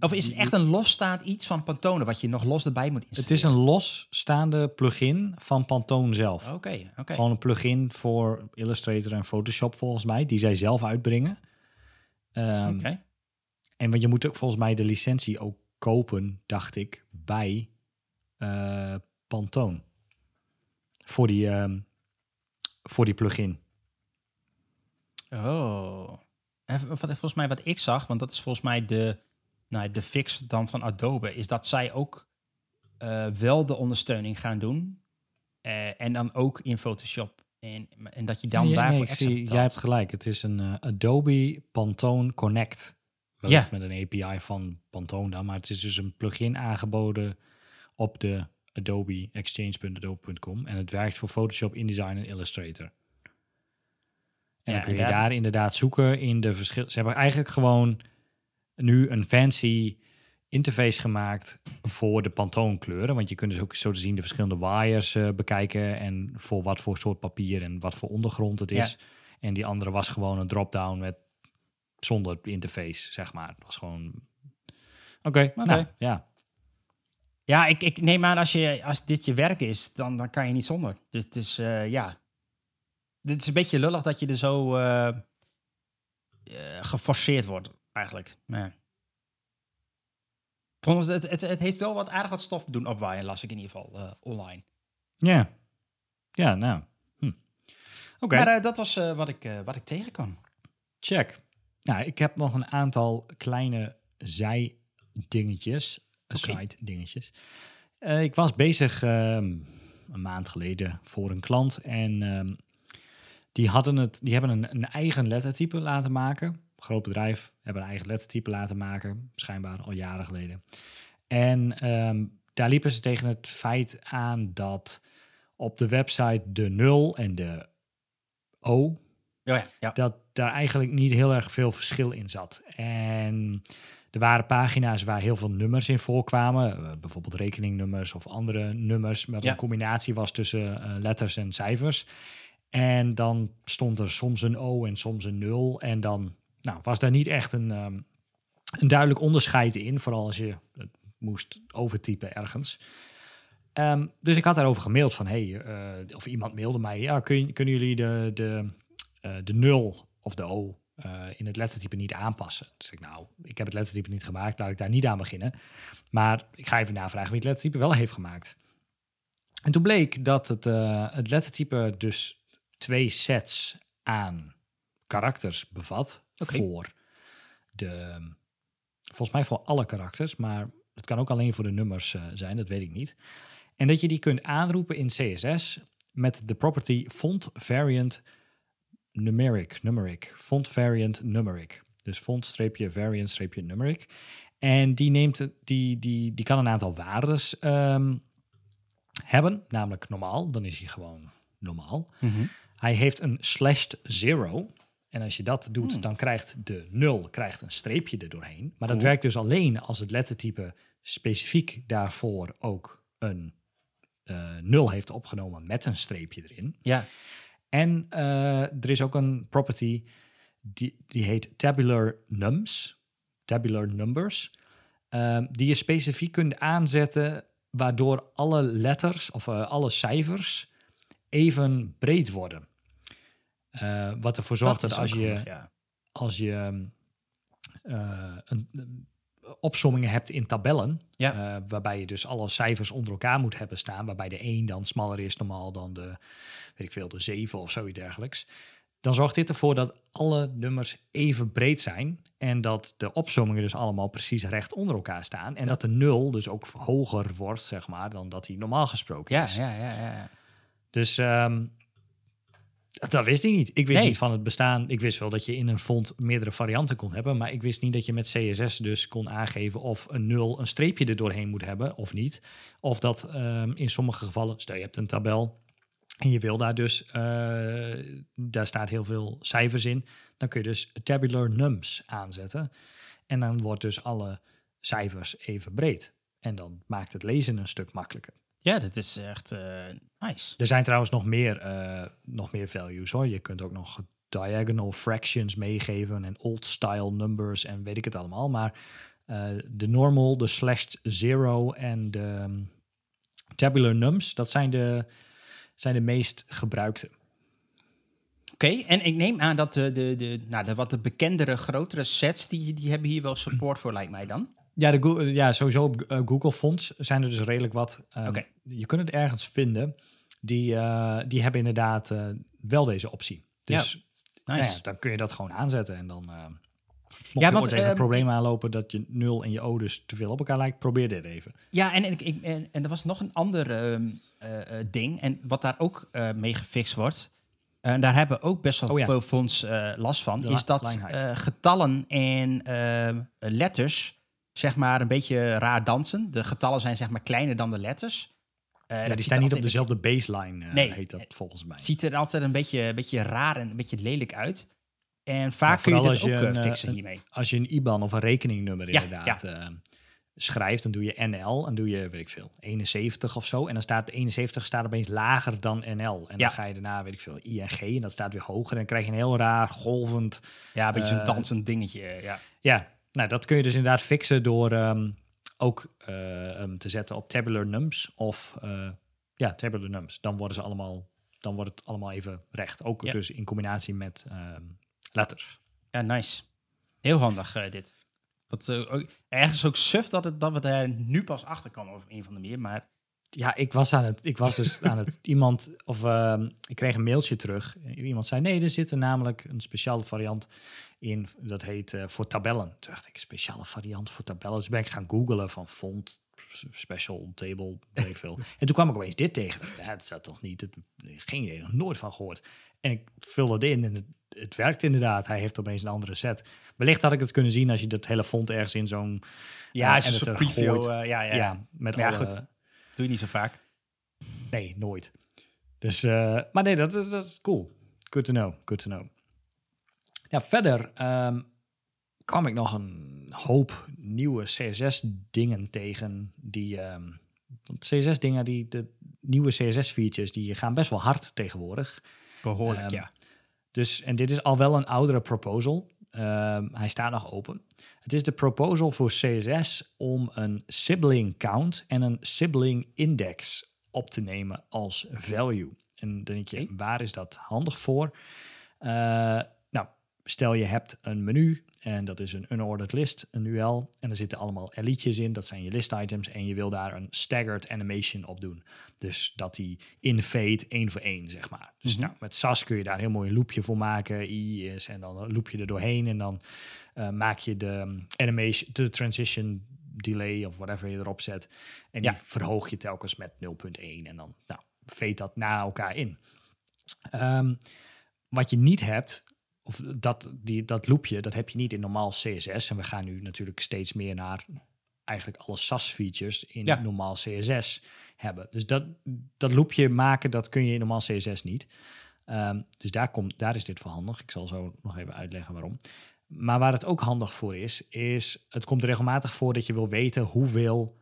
of is het echt een losstaand iets van Pantone wat je nog los erbij moet installeren? Het is een losstaande plugin van Pantone zelf. Oké, oké. Gewoon een plugin voor Illustrator en Photoshop volgens mij, die zij zelf uitbrengen. Ehm, Oké. En want je moet ook volgens mij de licentie ook kopen, dacht ik, bij eh Pantone. Voor die, ehm, voor die plugin. Oh. En wat, volgens mij wat ik zag, want dat is volgens mij de, nou, de fix dan van Adobe, is dat zij ook eh, wel de ondersteuning gaan doen. Eh, en dan ook in Photoshop. En, en dat je dan Nee, daarvoor nee, extra zie, jij hebt gelijk. Het is een Adobe Pantone Connect. Wellicht met een API van Pantone dan. Maar het is dus een plugin aangeboden op de Adobe exchange.adobe.com. En het werkt voor Photoshop, InDesign en Illustrator. En Ja, dan kun je daar- daar inderdaad zoeken in de verschillen. Ze hebben eigenlijk gewoon nu een fancy interface gemaakt voor de Pantone kleuren. Want je kunt dus ook zo te zien de verschillende wires eh, bekijken. En voor wat voor soort papier en wat voor ondergrond het is. En die andere was gewoon een drop-down met zonder interface, zeg maar. Het was gewoon... Oké, nou, ja. Ja, ik, ik neem aan als, je, als dit je werk is, dan, dan kan je niet zonder. Dus het is, eh, ja. Dit is een beetje lullig dat je er zo eh, eh, geforceerd wordt, eigenlijk. Maar. Volgens het, het, het heeft wel wat aardig wat stof doen opwaaien, las ik in ieder geval online. Ja, ja nou. Hm. Oké, Maar dat was wat, ik, wat ik tegenkwam. check. Nou, ik heb nog een aantal kleine zijdingetjes. Side dingetjes. Eh, ik was bezig ehm, een maand geleden voor een klant en ehm, die, hadden het, die hebben een, een eigen lettertype laten maken. Groot bedrijf hebben een eigen lettertype laten maken, schijnbaar al jaren geleden. En ehm, daar liepen ze tegen het feit aan dat op de website de 0 en de O Oh ja, ja. dat daar eigenlijk niet heel erg veel verschil in zat. En er waren pagina's waar heel veel nummers in voorkwamen, eh, bijvoorbeeld rekeningnummers of andere nummers, met Ja. een combinatie was tussen eh, letters en cijfers. En dan stond er soms een O en soms een 0. En dan nou, was daar niet echt een, ehm, een duidelijk onderscheid in, vooral als je het moest overtypen ergens. Ehm, dus ik had daarover gemaild van, hey, eh, of iemand mailde mij, ja, kun, kunnen jullie de, de, eh, de 0 of de O eh, in het lettertype niet aanpassen? Dus ik, nou, ik heb het lettertype niet gemaakt, laat ik daar niet aan beginnen. Maar ik ga even navragen wie het lettertype wel heeft gemaakt. En toen bleek dat het, eh, het lettertype dus twee sets aan karakters bevat voor de, volgens mij voor alle karakters, maar het kan ook alleen voor de nummers eh, zijn, dat weet ik niet. En dat je die kunt aanroepen in CSS met de property font variant numeric, numeric, font variant numeric. Dus font streepje variant streepje numeric. En die neemt die, die, die kan een aantal waardes ehm, hebben, namelijk normaal, dan is hij gewoon normaal. Hij heeft een slashed zero. En als je dat doet, Hmm. dan krijgt de 0 krijgt een streepje er doorheen. Maar dat werkt dus alleen als het lettertype specifiek daarvoor ook een eh 0 heeft opgenomen met een streepje erin. Ja, En eh, er is ook een property die, die heet tabular nums, tabular numbers, ehm, die je specifiek kunt aanzetten waardoor alle letters of eh, alle cijfers even breed worden. Eh, wat ervoor zorgt dat, als je ja. als je eh, een, een- opsommingen hebt in tabellen, Ja. eh, waarbij je dus alle cijfers onder elkaar moet hebben staan, waarbij de 1 dan smaller is normaal dan de, weet ik veel, de 7 of zoiets dergelijks. Dan zorgt dit ervoor dat alle nummers even breed zijn en dat de opsommingen dus allemaal precies recht onder elkaar staan en dat de 0 dus ook hoger wordt, zeg maar, dan dat hij normaal gesproken Ja, is. ja, ja, ja, ja. Dus ehm, dat wist ik niet. Ik wist Nee. niet van het bestaan. Ik wist wel dat je in een font meerdere varianten kon hebben. Maar ik wist niet dat je met CSS dus kon aangeven of een nul een streepje er doorheen moet hebben of niet. Of dat ehm, in sommige gevallen, stel je hebt een tabel en je wil daar dus, eh, daar staat heel veel cijfers in. Dan kun je dus tabular nums aanzetten. En dan wordt dus alle cijfers even breed. En dan maakt het lezen een stuk makkelijker. Ja, dat is echt eh, nice. Er zijn trouwens nog meer, eh, nog meer values hoor. Je kunt ook nog diagonal fractions meegeven en old style numbers en weet ik het allemaal. Maar eh, de normal, de slashed zero en de ehm, tabular nums, dat zijn de, zijn de meest gebruikte. Oké, en ik neem aan dat de, de, de, nou, de wat de bekendere, grotere sets, die, die hebben hier wel support voor, lijkt mij dan. Ja, de ja sowieso op eh, Google Fonts zijn er dus redelijk wat. ehm. Je kunt het ergens vinden. Die, eh, die hebben inderdaad eh, wel deze optie. Dus nou Nice. ja, dan kun je dat gewoon aanzetten. En dan, eh mocht Ja, je want, ooit tegen een ehm, probleem aanlopen dat je 0 en je O dus te veel op elkaar lijkt, probeer dit even. Ja, en, en, ik- en, en er was nog een ander ding. En wat daar ook mee gefixt wordt. En daar hebben ook best wel Oh ja. veel fonds last van. De is dat getallen en letters. Zeg maar een beetje raar dansen. De getallen zijn zeg maar kleiner dan de letters. Eh, ja, die staan niet op een dezelfde baseline, Nee. heet dat volgens mij. beetje- ziet er altijd een beetje, een beetje raar en een beetje lelijk uit. En vaak kun je dat je ook eh, een, fixen een- hiermee. Als je een IBAN of een rekeningnummer Ja, inderdaad schrijft, dan doe je NL en doe je, weet ik veel, 71 of zo. En dan staat de 71 staat opeens lager dan NL. En dan ga je daarna, weet ik veel, ING en dat staat weer hoger. En dan krijg je een heel raar golvend... Ja, een beetje zo'n dansend dingetje. Ja. Ja, nou dat kun je dus inderdaad fixen door ehm, ook eh, hem te zetten op tabular nums of... eh, ja, tabular nums. Dan worden ze allemaal... Dan wordt het allemaal even recht. Ook Ja. dus in combinatie met ehm, letters. Ja, nice. Heel handig eh, dit. Eh, ook, ergens ook suf dat, het, dat we daar nu pas achter komen op een van de meer. Maar Ja, ik was aan het, ik was dus aan het iemand, of ehm, ik kreeg een mailtje terug. Iemand zei: nee, er zit er namelijk een speciale variant in. Dat heet eh, voor tabellen. Toen dacht ik: speciale variant voor tabellen. Dus ben ik gaan googlen van font, special table, weet veel. en toen kwam ik opeens dit tegen. Ja, dat staat toch niet? Het, geen idee, nog nooit van gehoord. En ik vulde het in en het, het werkt inderdaad. Hij heeft opeens een andere set. Wellicht had ik het kunnen zien als je dat hele font ergens in zo'n ja, preview... gooit. eh, ja, ja, ja, met Maar ja, alle, goed. Doe je niet zo vaak. Nee, nooit. Dus, eh, maar nee, dat is, dat is cool. Good to know, good to know. Ja, verder ehm, kwam ik nog een hoop nieuwe CSS-dingen tegen. Die, ehm, want CSS-dingen, die, de nieuwe CSS-features, die gaan best wel hard tegenwoordig. Behoorlijk, Ehm, ja. Dus, en dit is al wel een oudere proposal. Hij staat nog open. Het is de proposal voor CSS om een sibling count en een sibling index op te nemen als value. En dan denk je, waar is dat handig voor? Eh, nou, stel je hebt een menu en dat is een unordered list, een UL. En er zitten allemaal elitjes in, dat zijn je list items. En je wil daar een staggered animation op doen. Dus dat die in fade één voor één, zeg maar. Dus Mhm. nou, met SAS kun je daar een heel mooi een loopje voor maken. I is en dan loop je er doorheen en dan eh, maak je de um, animation, de transition delay of whatever je erop zet. En Ja. die verhoog je telkens met 0.1 en dan nou, fade dat na elkaar in. Ehm, wat je niet hebt, of dat, die, dat loopje, dat heb je niet in normaal CSS. En we gaan nu natuurlijk steeds meer naar eigenlijk alle SAS-features in Ja. normaal CSS hebben. Dus dat, dat loopje maken, dat kun je in normaal CSS niet. Ehm, dus daar, komt, daar is dit voor handig. Ik zal zo nog even uitleggen waarom. Maar waar het ook handig voor is, is het komt regelmatig voor dat je wil weten hoeveel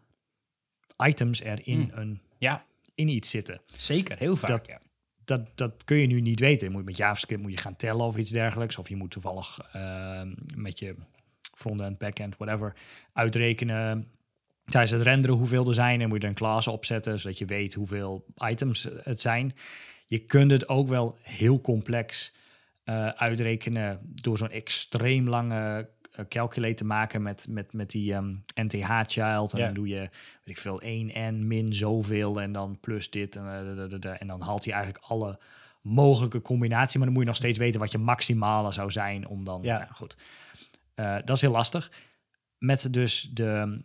items er in, Hmm. een, Ja, in iets zitten zeker. Heel vaak, Dat- ja. dat, dat kun je nu niet weten. Je moet met JavaScript moet je gaan tellen of iets dergelijks. Of je moet toevallig ehm, met je frontend, backend, whatever, uitrekenen tijdens het renderen hoeveel er zijn. En moet je er een class opzetten, zodat je weet hoeveel items het zijn. Je kunt het ook wel heel complex eh, uitrekenen door zo'n extreem lange eh, calculate te maken met, met, met die ehm, NTH-child. En Ja. dan doe je, weet ik veel, 1n min zoveel en dan plus dit. En, eh, en dan haalt hij eigenlijk alle mogelijke combinaties. Maar dan moet je nog steeds weten wat je maximale zou zijn om dan... Ja. Nou, goed. Dat is heel lastig. Met dus de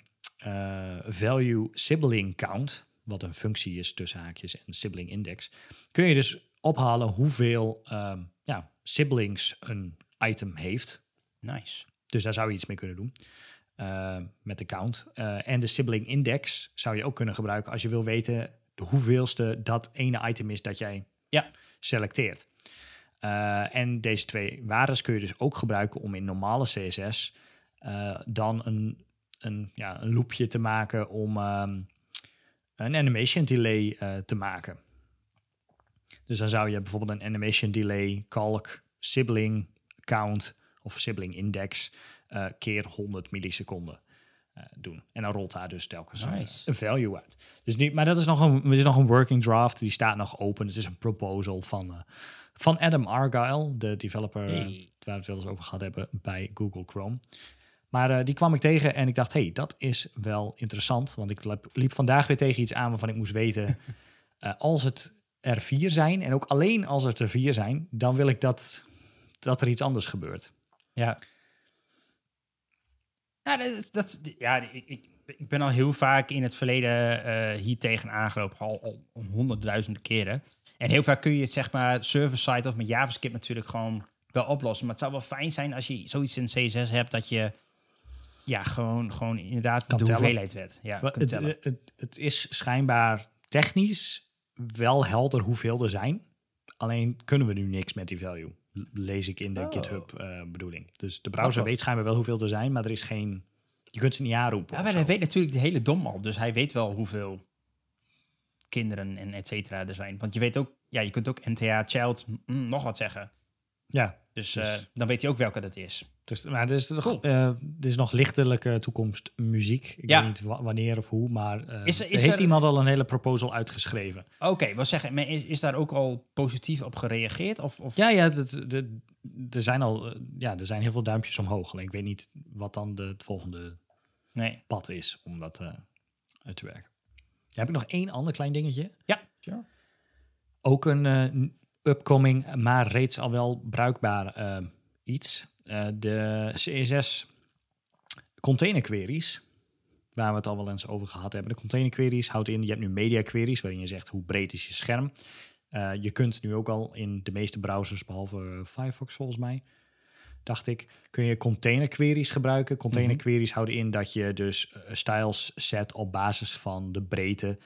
value sibling count, wat een functie is tussen haakjes en sibling index, kun je dus ophalen hoeveel ehm, siblings een item heeft. Nice. Dus daar zou je iets mee kunnen doen eh, met de count. Eh, en de sibling index zou je ook kunnen gebruiken als je wil weten de hoeveelste dat ene item is dat jij Ja. selecteert. Eh, en deze twee waardes kun je dus ook gebruiken om in normale CSS dan een, een, ja, een loopje te maken om ehm, een animation delay te maken. Dus dan zou je bijvoorbeeld een animation delay calc sibling count of sibling index eh, keer 100 milliseconden eh, doen. En dan rolt daar dus telkens een- Nice. een value uit. Dus niet, maar dat is nog een, is nog een working draft, die staat nog open. Het is een proposal van, eh, van Adam Argyle, de developer eh, Hey. waar we het wel eens over gehad hebben bij Google Chrome. Maar eh, die kwam ik tegen en ik dacht, hey, dat is wel interessant. Want ik liep, vandaag weer tegen iets aan waarvan ik moest weten, eh, als het er vier zijn, en ook alleen als het er vier zijn, dan wil ik dat, dat er iets anders gebeurt. Ja. Ja, dat, dat, ja ik, ik, ik ben al heel vaak in het verleden eh, hier tegen aangelopen, al, al om honderdduizenden keren. En heel vaak kun je het zeg maar server-side of met JavaScript natuurlijk gewoon wel oplossen. Maar het zou wel fijn zijn als je zoiets in CSS hebt dat je ja, gewoon, gewoon inderdaad Kan de tellen. hoeveelheid weet. Ja, het, het, het is schijnbaar technisch wel helder hoeveel er zijn. Alleen kunnen we nu niks met die value. Lees ik in de Oh. GitHub eh, bedoeling. Dus de browser weet schijnbaar wel hoeveel er zijn, maar er is geen. Je kunt ze niet aanroepen. Ja, maar hij weet natuurlijk de hele dom al. Dus hij weet wel hoeveel kinderen en et cetera er zijn. Want je weet ook, ja, je kunt ook NTA child mm, nog wat zeggen. Ja, Dus, Dus- eh, dan weet hij ook welke dat is. dus, maar er is, Cool. eh, er is nog lichtelijke toekomst muziek. Ik Ja. weet niet wa- wanneer of hoe, maar eh, Is er- is heeft er- iemand al een hele proposal uitgeschreven. Oké, wat zeggen, maar is, is daar ook al positief op gereageerd? Of, of? Ja, ja, dat, dat- er zijn al ja, er zijn heel veel duimpjes omhoog. Alleen ik weet niet wat dan de, het volgende Nee. pad is om dat eh, uit te werken. Heb ik nog één ander klein dingetje. Ja, sure. Ook een eh, upcoming, maar reeds al wel bruikbaar eh, iets. Eh, de CSS container queries, waar we het al wel eens over gehad hebben. De container queries houdt in, je hebt nu media queries, waarin je zegt hoe breed is je scherm. Eh, je kunt nu ook al in de meeste browsers, behalve Firefox volgens mij, dacht ik, kun je container queries gebruiken. Container Mhm. queries houden in dat je dus styles zet op basis van de breedte.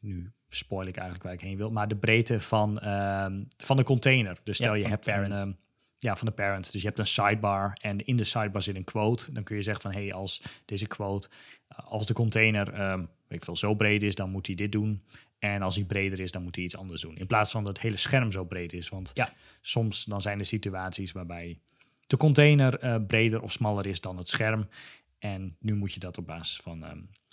nu spoil ik eigenlijk waar ik heen wil, maar de breedte van, ehm, van de container. Dus stel Ja, je hebt een, ehm, ja, van de parent. Dus je hebt een sidebar en in de sidebar zit een quote. Dan kun je zeggen van, hey, als deze quote, eh, als de container ehm, weet ik veel, zo breed is, dan moet hij dit doen. En als hij breder is, dan moet hij iets anders doen. In plaats van dat het hele scherm zo breed is. Want Ja. soms dan zijn er situaties waarbij de container eh, breder of smaller is dan het scherm. En nu moet je dat op basis van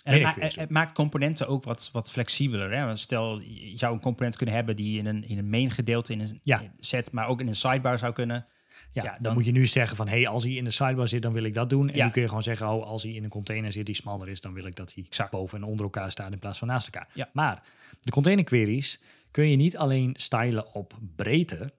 En het, ma- maakt componenten ook wat, wat flexibeler. Hè? Want stel, je zou een component kunnen hebben die in een, in een main gedeelte in een Ja. set, maar ook in een sidebar zou kunnen. Ja, Ja, dan, dan- moet je nu zeggen van, hey, als hij in de sidebar zit, dan wil ik dat doen. En Ja. nu kun je gewoon zeggen, oh, als hij in een container zit die smaller is, dan wil ik dat hij Exact. boven en onder elkaar staat in plaats van naast elkaar. Ja. Maar de container queries kun je niet alleen stylen op breedte,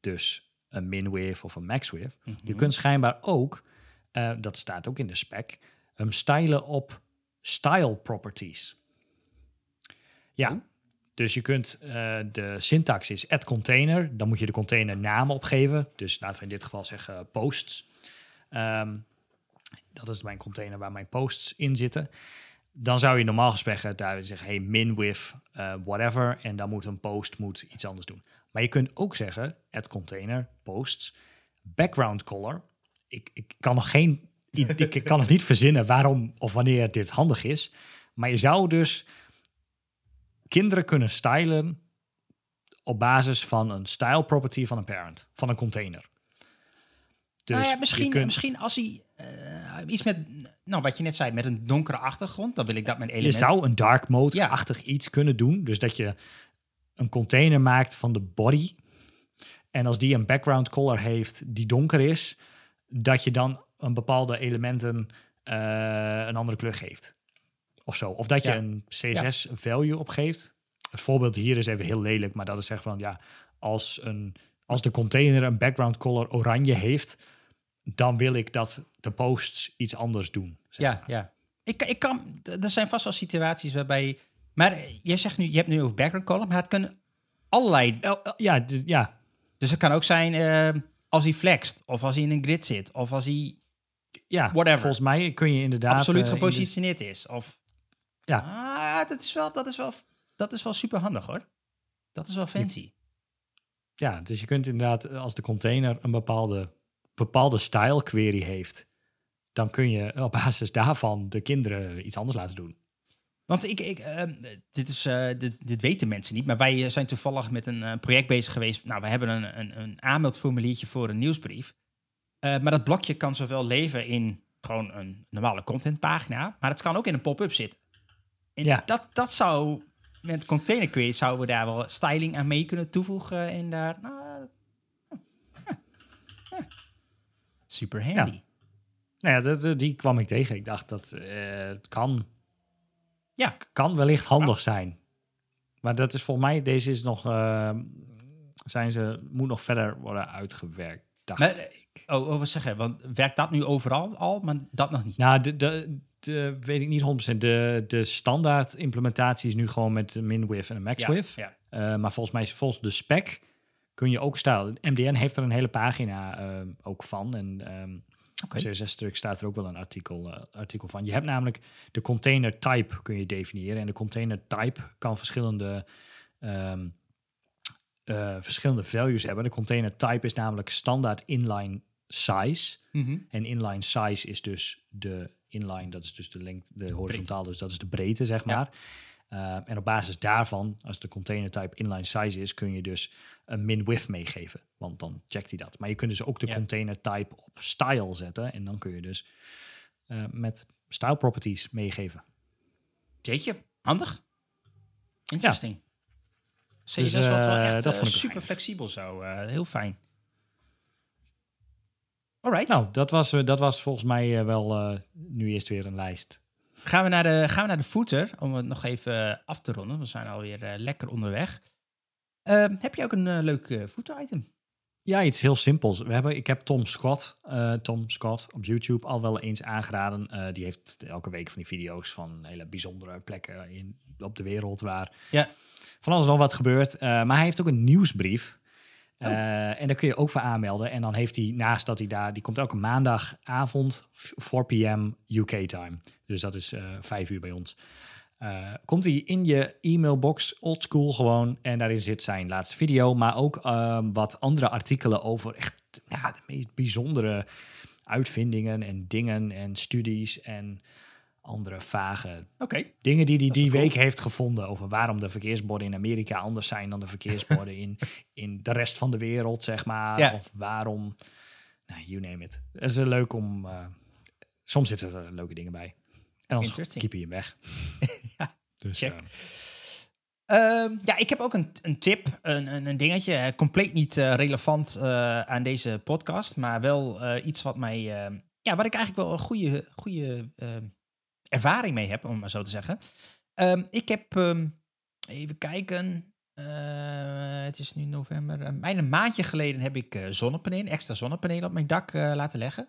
dus een min-width of een max-width. Mhm. Je kunt schijnbaar ook, eh, dat staat ook in de spec, hem stylen op style properties. Ja, Oh. dus je kunt, eh, de syntax is add container, dan moet je de container naam opgeven. Dus laten we in dit geval zeggen posts. Ehm, dat is mijn container waar mijn posts in zitten. Dan zou je normaal gesproken daar zeggen, hey, min with eh, whatever. En dan moet een post moet iets anders doen. Maar je kunt ook zeggen, add container, posts, background color. Ik, ik kan nog geen, ik, kan nog niet verzinnen waarom of wanneer dit handig is. Maar je zou dus kinderen kunnen stylen op basis van een style property van een parent, van een container. Dus nou ja, je misschien, kunt- misschien als hij eh, iets met, nou wat je net zei, met een donkere achtergrond, dan wil ik dat mijn Je element. zou een dark mode-achtig iets kunnen doen. Dus dat je een container maakt van de body. En als die een background color heeft die donker is, dat je dan een bepaalde elementen eh, een andere kleur geeft. Of zo. Of dat je Ja. een CSS value opgeeft. Het voorbeeld hier is even heel lelijk, maar dat is zeggen van ja, als, een, als de container een background color oranje heeft, dan wil ik dat de posts iets anders doen. zeg Ja, maar. ja. Ik, ik kan, er zijn vast wel situaties waarbij. Maar eh, jij zegt nu, je hebt nu over background color, maar het kunnen allerlei. Ja, ja, Dus het kan ook zijn eh, als hij flext, of als hij in een grid zit, of als hij Ja, Whatever. volgens mij kun je inderdaad... absoluut eh, gepositioneerd is. Of, Ja. Ah, dat is wel, dat is wel, dat is wel super handig hoor. Dat is wel fancy. ja, dus je kunt inderdaad, eh, als de container een bepaalde, bepaalde style query heeft, dan kun je op basis daarvan de kinderen iets anders laten doen. Want ik, ik ehm, dit, is, eh, dit, dit weten mensen niet, maar wij zijn toevallig met een project bezig geweest. Nou, we hebben een, een, een aanmeldformuliertje voor een nieuwsbrief. Eh, maar dat blokje kan zowel leven in gewoon een normale contentpagina, maar het kan ook in een pop-up zitten. En Ja. dat, dat zou met container query zouden we daar wel styling aan mee kunnen toevoegen. En daar, nou, eh, eh, super handy. Nou ja, dat, die kwam ik tegen. Ik dacht dat het kan, Ja. kan wellicht handig zijn. Maar dat is volgens mij, deze is nog, zijn ze, moet nog verder worden uitgewerkt, dacht Maar, ik. Oh, oh, wat zeggen? Want werkt dat nu overal al, maar dat nog niet? Nou, de, de, de, weet ik niet 100%. De, de standaard implementatie is nu gewoon met een min-width en een max-width. Ja, Eh, maar volgens mij, is volgens de spec, kun je ook stijlen. MDN heeft er een hele pagina eh, ook van. En ehm Oké. CSS-stuk staat er ook wel een artikel, eh, artikel van. Je hebt namelijk de container type kun je definiëren. En de container type kan verschillende, ehm, eh, verschillende values hebben. De container type is namelijk standaard inline size. Mhm. En inline size is dus de inline, dat is dus de lengte, de horizontaal, dus dat is de breedte, zeg Ja. maar. Eh, en op basis daarvan, als de container type inline size is, kun je dus een min-width meegeven. Want dan checkt hij dat. Maar je kunt dus ook de Ja. container type op style zetten. En dan kun je dus eh, met style properties meegeven. Jeetje, handig. Interesting. CSS Dus, was wel eh, echt dat super flexibel zo. heel fijn. Alright. Nou, dat was, eh, dat was volgens mij eh, wel eh, nu eerst weer een lijst. Gaan, we naar de, gaan we naar de footer, om het nog even af te ronden. We zijn alweer lekker onderweg. Ehm, heb je ook een leuk footer item? Ja, iets heel simpels. We hebben, ik heb Tom Scott, Tom Scott op YouTube al wel eens aangeraden. Die heeft elke week van die video's van hele bijzondere plekken in, op de wereld waar Ja. van alles nog wat gebeurt. Maar hij heeft ook een nieuwsbrief. Oh. Eh, en daar kun je ook voor aanmelden. En dan heeft hij naast dat hij daar, die komt elke maandagavond, 4 p.m. UK time. Dus dat is eh 5 uur bij ons. Eh, komt hij in je e-mailbox, oldschool gewoon. En daarin zit zijn laatste video, maar ook ehm, wat andere artikelen over echt ja, de meest bijzondere uitvindingen en dingen en studies en andere vage dingen die hij die wel week cool. heeft gevonden over waarom de verkeersborden in Amerika anders zijn dan de verkeersborden in, in de rest van de wereld, zeg maar. Ja. Of waarom, nou, you name it. Het is eh, leuk om, eh, soms zitten er leuke dingen bij. En dan keep je hem weg. Ja, dus, check. eh, Ehm, ja, ik heb ook een, een tip, een, een, een dingetje. eh, compleet niet eh, relevant eh, aan deze podcast, maar wel eh, iets wat mij, eh, ja, waar ik eigenlijk wel een goede, goede eh, ervaring mee heb, om het maar zo te zeggen. Ehm, ik heb, ehm, even kijken, eh, het is nu november, bijna een maandje geleden heb ik eh, zonnepanelen, extra zonnepanelen op mijn dak eh, laten leggen.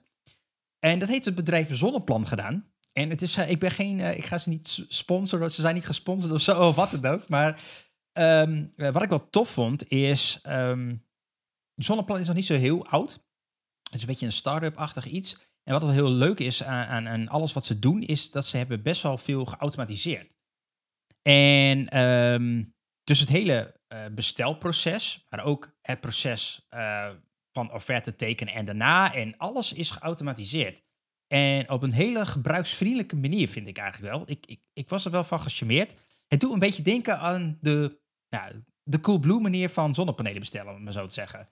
En dat heeft het bedrijf Zonneplan gedaan. En het is, ik ben geen, ik ga ze niet sponsoren, ze zijn niet gesponsord of zo, of wat dan ook. Maar ehm, eh, wat ik wel tof vond, is, Zonneplan is nog niet zo heel oud. Het is een beetje een start-up-achtig iets. En wat wel heel leuk is aan, aan, alles wat ze doen, is dat ze hebben best wel veel geautomatiseerd. En ehm, dus het hele eh, bestelproces, maar ook het proces eh, van offerte tekenen en daarna. En alles is geautomatiseerd. En op een hele gebruiksvriendelijke manier, vind ik eigenlijk wel. Ik, ik, ik was er wel van gecharmeerd. Het doet een beetje denken aan de, nou, de Coolblue manier van zonnepanelen bestellen, om maar zo te zeggen.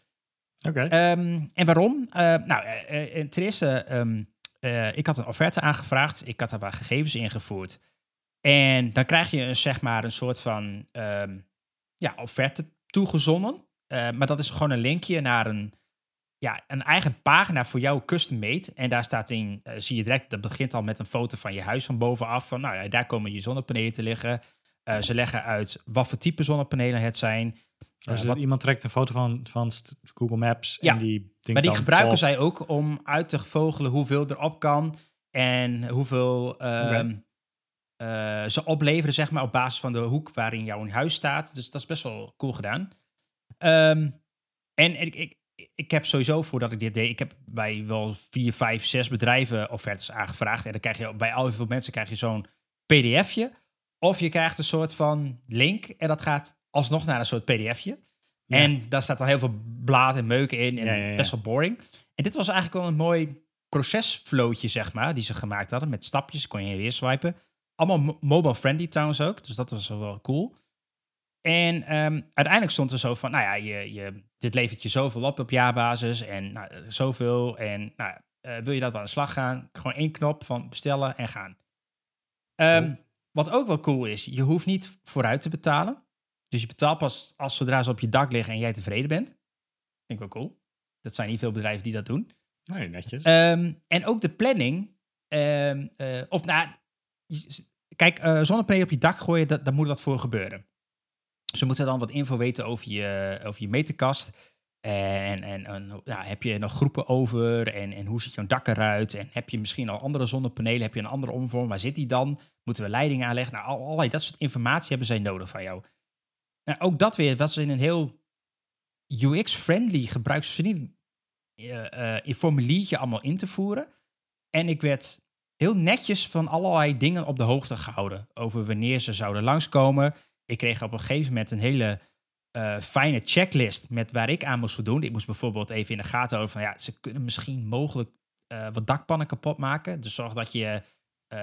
Ehm, en waarom? Eh, nou, eh, ten eerste, ehm, eh, ik had een offerte aangevraagd. Ik had daar wat gegevens ingevoerd. En dan krijg je een, zeg maar een soort van ehm, ja, offerte toegezonden. Maar dat is gewoon een linkje naar een, ja, een eigen pagina voor jou custom made. En daar staat in, zie je direct, dat begint al met een foto van je huis van bovenaf. Van, nou daar komen je zonnepanelen te liggen. Ze leggen uit wat voor type zonnepanelen het zijn. Dus wat- iemand trekt een foto van, van Google Maps Ja, en die denkt Maar die gebruiken zij ook om uit te vogelen hoeveel erop kan en hoeveel ehm, eh, ze opleveren, zeg maar, op basis van de hoek waarin jouw huis staat. Dus dat is best wel cool gedaan. Ehm, en ik, ik, ik heb sowieso, voordat ik dit deed, ik heb bij wel vier, vijf, zes bedrijven offertes aangevraagd. En dan krijg je bij al veel mensen krijg je zo'n pdfje. Of je krijgt een soort van link en dat gaat alsnog naar een soort pdfje. Ja. En daar staat dan heel veel blaad en meuken in en Ja, ja, ja. best wel boring. En dit was eigenlijk wel een mooi procesflowtje, zeg maar, die ze gemaakt hadden. Met stapjes, kon je heen en weer swipen. Allemaal mo- mobile friendly trouwens ook, dus dat was wel cool. En ehm, uiteindelijk stond er zo van, nou ja, je, je, dit levert je zoveel op op jaarbasis en nou, eh, zoveel. En nou, eh, wil je dat wel aan de slag gaan? Gewoon één knop van bestellen en gaan. Ehm, Cool. wat ook wel cool is, je hoeft niet vooruit te betalen. Dus je betaalt pas als zodra ze op je dak liggen en jij tevreden bent. Vind ik wel cool. Dat zijn niet veel bedrijven die dat doen. Nee, netjes. Ehm, en ook de planning. ehm, eh, of nou, kijk, eh zonnepanelen op je dak gooien, dat, daar moet wat voor gebeuren. Ze moeten dan wat info weten over je, over je meterkast. En, en, en heb je nog groepen over? En, en hoe ziet jouw dak eruit? En heb je misschien al andere zonnepanelen? Heb je een andere omvorm? Waar zit die dan? Moeten we leidingen aanleggen? Nou, allerlei dat soort informatie hebben zij nodig van jou. Nou, ook dat weer, was in een heel UX-friendly, gebruiksvriendelijk eh, eh, formuliertje allemaal in te voeren. En ik werd heel netjes van allerlei dingen op de hoogte gehouden. Over wanneer ze zouden langskomen. Ik kreeg op een gegeven moment een hele eh, fijne checklist met waar ik aan moest voldoen. Ik moest bijvoorbeeld even in de gaten houden van ja, ze kunnen misschien mogelijk wat dakpannen kapot maken. Dus zorg dat je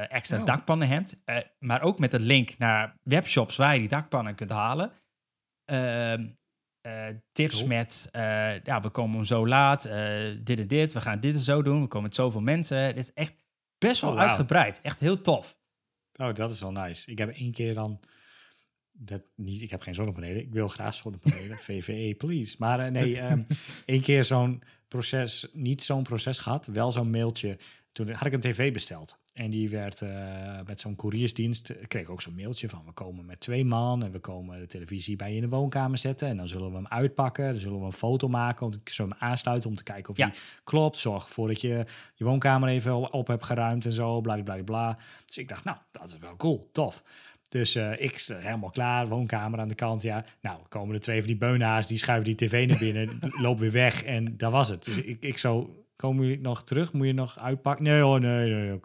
extra Oh. dakpannen hebt. Maar ook met een link naar webshops waar je die dakpannen kunt halen. Ehm, eh, tips Cool. met, eh, ja, we komen zo laat, eh, dit en dit, we gaan dit en zo doen, we komen met zoveel mensen. Dit is echt best wel Oh, uitgebreid, echt heel tof. Oh, dat is wel nice. Ik heb één keer dan... Dat niet, ik heb geen zonnepanelen. Ik wil graag zonnepanelen. VVE, please. Maar nee, ehm één keer zo'n proces, niet zo'n proces gehad, wel zo'n mailtje. Toen had ik een tv besteld. En die werd eh, met zo'n couriersdienst, eh, kreeg ook zo'n mailtje van... we komen met twee man en we komen de televisie bij je in de woonkamer zetten... en dan zullen we hem uitpakken, dan zullen we een foto maken... om te, zullen we hem aansluiten om te kijken of Ja. hij klopt. Zorg ervoor dat je je woonkamer even op hebt geruimd en zo, bla bla bla. Dus ik dacht, nou, dat is wel cool, tof. Dus eh, ik helemaal klaar, woonkamer aan de kant, ja. Nou, komen er twee van die beunaars, die schuiven die tv naar binnen, loop weer weg en daar was het. Dus ik, ik zo, komen jullie nog terug? Moet je nog uitpakken? Nee hoor, nee, nee,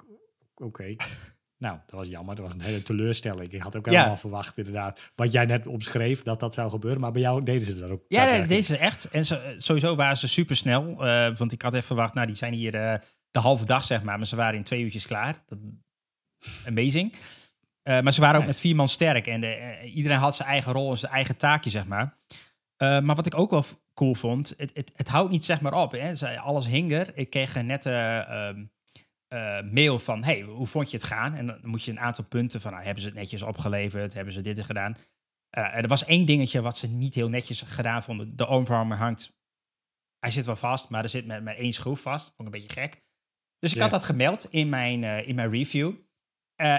oké. Nou, dat was jammer. Dat was een hele teleurstelling. Ik had ook Ja. helemaal verwacht, inderdaad, wat jij net omschreef, dat dat zou gebeuren. Maar bij jou deden ze dat ook. Ja, nee, daadwerkelijk. deze echt. En ze, sowieso waren ze super snel. want ik had even verwacht, nou, die zijn hier eh, de halve dag, zeg maar. Maar ze waren in twee uurtjes klaar. Dat, amazing. Eh, maar ze waren ook met vier man sterk. En de, eh, iedereen had zijn eigen rol en zijn eigen taakje, zeg maar. Eh, maar wat ik ook wel cool vond, het, het, het houdt niet zeg maar op. Hè. Ze- Alles hing er. Ik kreeg een nette eh, mail van, hey, hoe vond je het gaan? En dan moet je een aantal punten van, nou, hebben ze het netjes opgeleverd? Hebben ze dit en gedaan? Eh, er was één dingetje wat ze niet heel netjes gedaan vonden. De armwarmer hangt, hij zit wel vast, maar er zit met, met één schroef vast. Vond ik een beetje gek. Dus ik Ja. had dat gemeld in mijn, eh, in mijn review.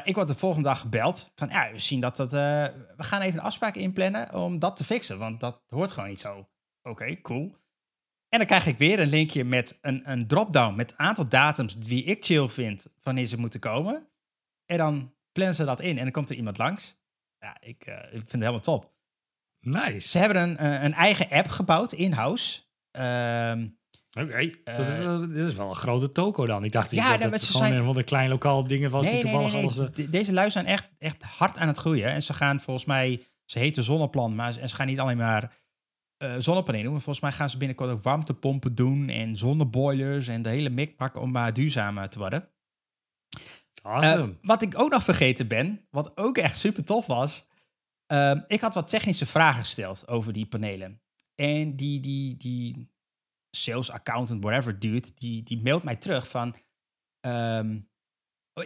Ik word de volgende dag gebeld van, ja, we zien dat dat, we gaan even een afspraak inplannen om dat te fixen, want dat hoort gewoon niet zo. Oké, cool. En dan krijg ik weer een linkje met een, een drop-down met een aantal datums die ik chill vind wanneer ze moeten komen. En dan plannen ze dat in en dan komt er iemand langs. Ja, ik, eh, ik vind het helemaal top. Nice. Ze hebben een, eh, een eigen app gebouwd in-house. Ehm, Oké, dat, is, Eh, wel- dit is wel een grote toko dan. Ik dacht Ja, dat nee, het gewoon zijn- een de klein lokaal dingen was die nee, toevallig nee, nee. alles... De- Deze lui zijn echt, echt hard aan het groeien. En ze gaan volgens mij, ze heten Zonneplan, maar ze, en ze gaan niet alleen maar eh, zonnepanelen doen. Maar volgens mij gaan ze binnenkort ook warmtepompen doen en zonneboilers en de hele mikmak om maar duurzamer te worden. awesome. Eh, wat ik ook nog vergeten ben, wat ook echt super tof was. ehm, ik had wat technische vragen gesteld over die panelen. En die, die, die sales accountant, whatever dude, die, die mailt mij terug van... ehm,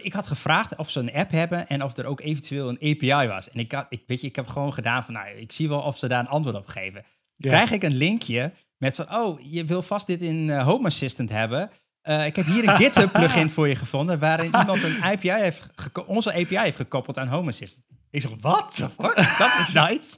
ik had gevraagd of ze een app hebben en of er ook eventueel een API was. En ik, had, ik, weet je, ik heb gewoon gedaan van, nou, ik zie wel of ze daar een antwoord op geven. Ja. Krijg ik een linkje met van, oh, je wil vast dit in eh, Home Assistant hebben. Eh, ik heb hier een GitHub plugin voor je gevonden, waarin iemand een API heeft onze API heeft gekoppeld aan Home Assistant. Ik zeg, wat? Dat is nice.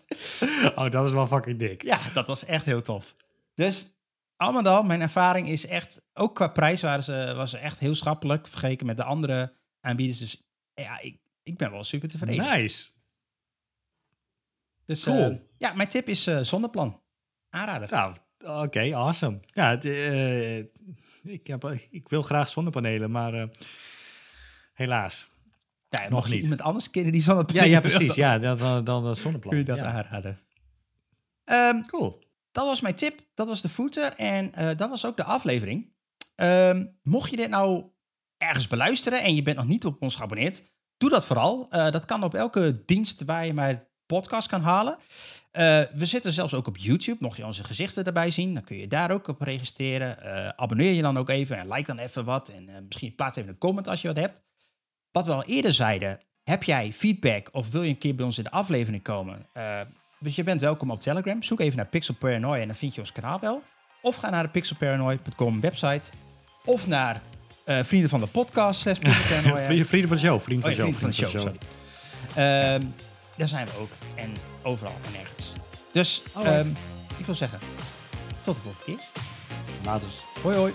Oh, dat is wel fucking dik. Ja, dat was echt heel tof. Dus al met al, mijn ervaring is echt, ook qua prijs waren ze, was ze echt heel schappelijk vergeleken met de andere aanbieders. Dus ja, ik, ik ben wel super tevreden. Nice. Dus Cool. eh, ja, mijn tip is eh zonneplan. Aanrader. Nou, oké, awesome. Ja, het, eh, ik, heb, ik wil graag zonnepanelen, maar eh, helaas. Ja, nog mocht je niet. iemand anders kennen die Ja, zonnepanelen ja wil, precies. Ja, dan, dan, dan dat zonneplan. kun je dat ja. aanraden. Ehm, Cool. dat was mijn tip. Dat was de footer. En eh, dat was ook de aflevering. Ehm, mocht je dit nou ergens beluisteren en je bent nog niet op ons geabonneerd, doe dat vooral. Dat kan op elke dienst waar je maar podcast kan halen. Eh, we zitten zelfs ook op YouTube. Mocht je onze gezichten erbij zien, dan kun je daar ook op registreren. Eh, abonneer je dan ook even en like dan even wat. En eh, misschien plaats even een comment als je wat hebt. Wat we al eerder zeiden, Heb jij feedback of wil je een keer bij ons in de aflevering komen? Dus je bent welkom op Telegram. Zoek even naar Pixel Paranoia en dan vind je ons kanaal wel. Of ga naar de pixelparanoia.com website. Of naar vrienden van de podcast. vrienden, van de show. Vrienden van, oh, ja, vrienden van de show, sorry. Uh, daar zijn we ook. En overal en nergens. Dus um, ik wil zeggen, tot de volgende keer. Later. Hoi hoi.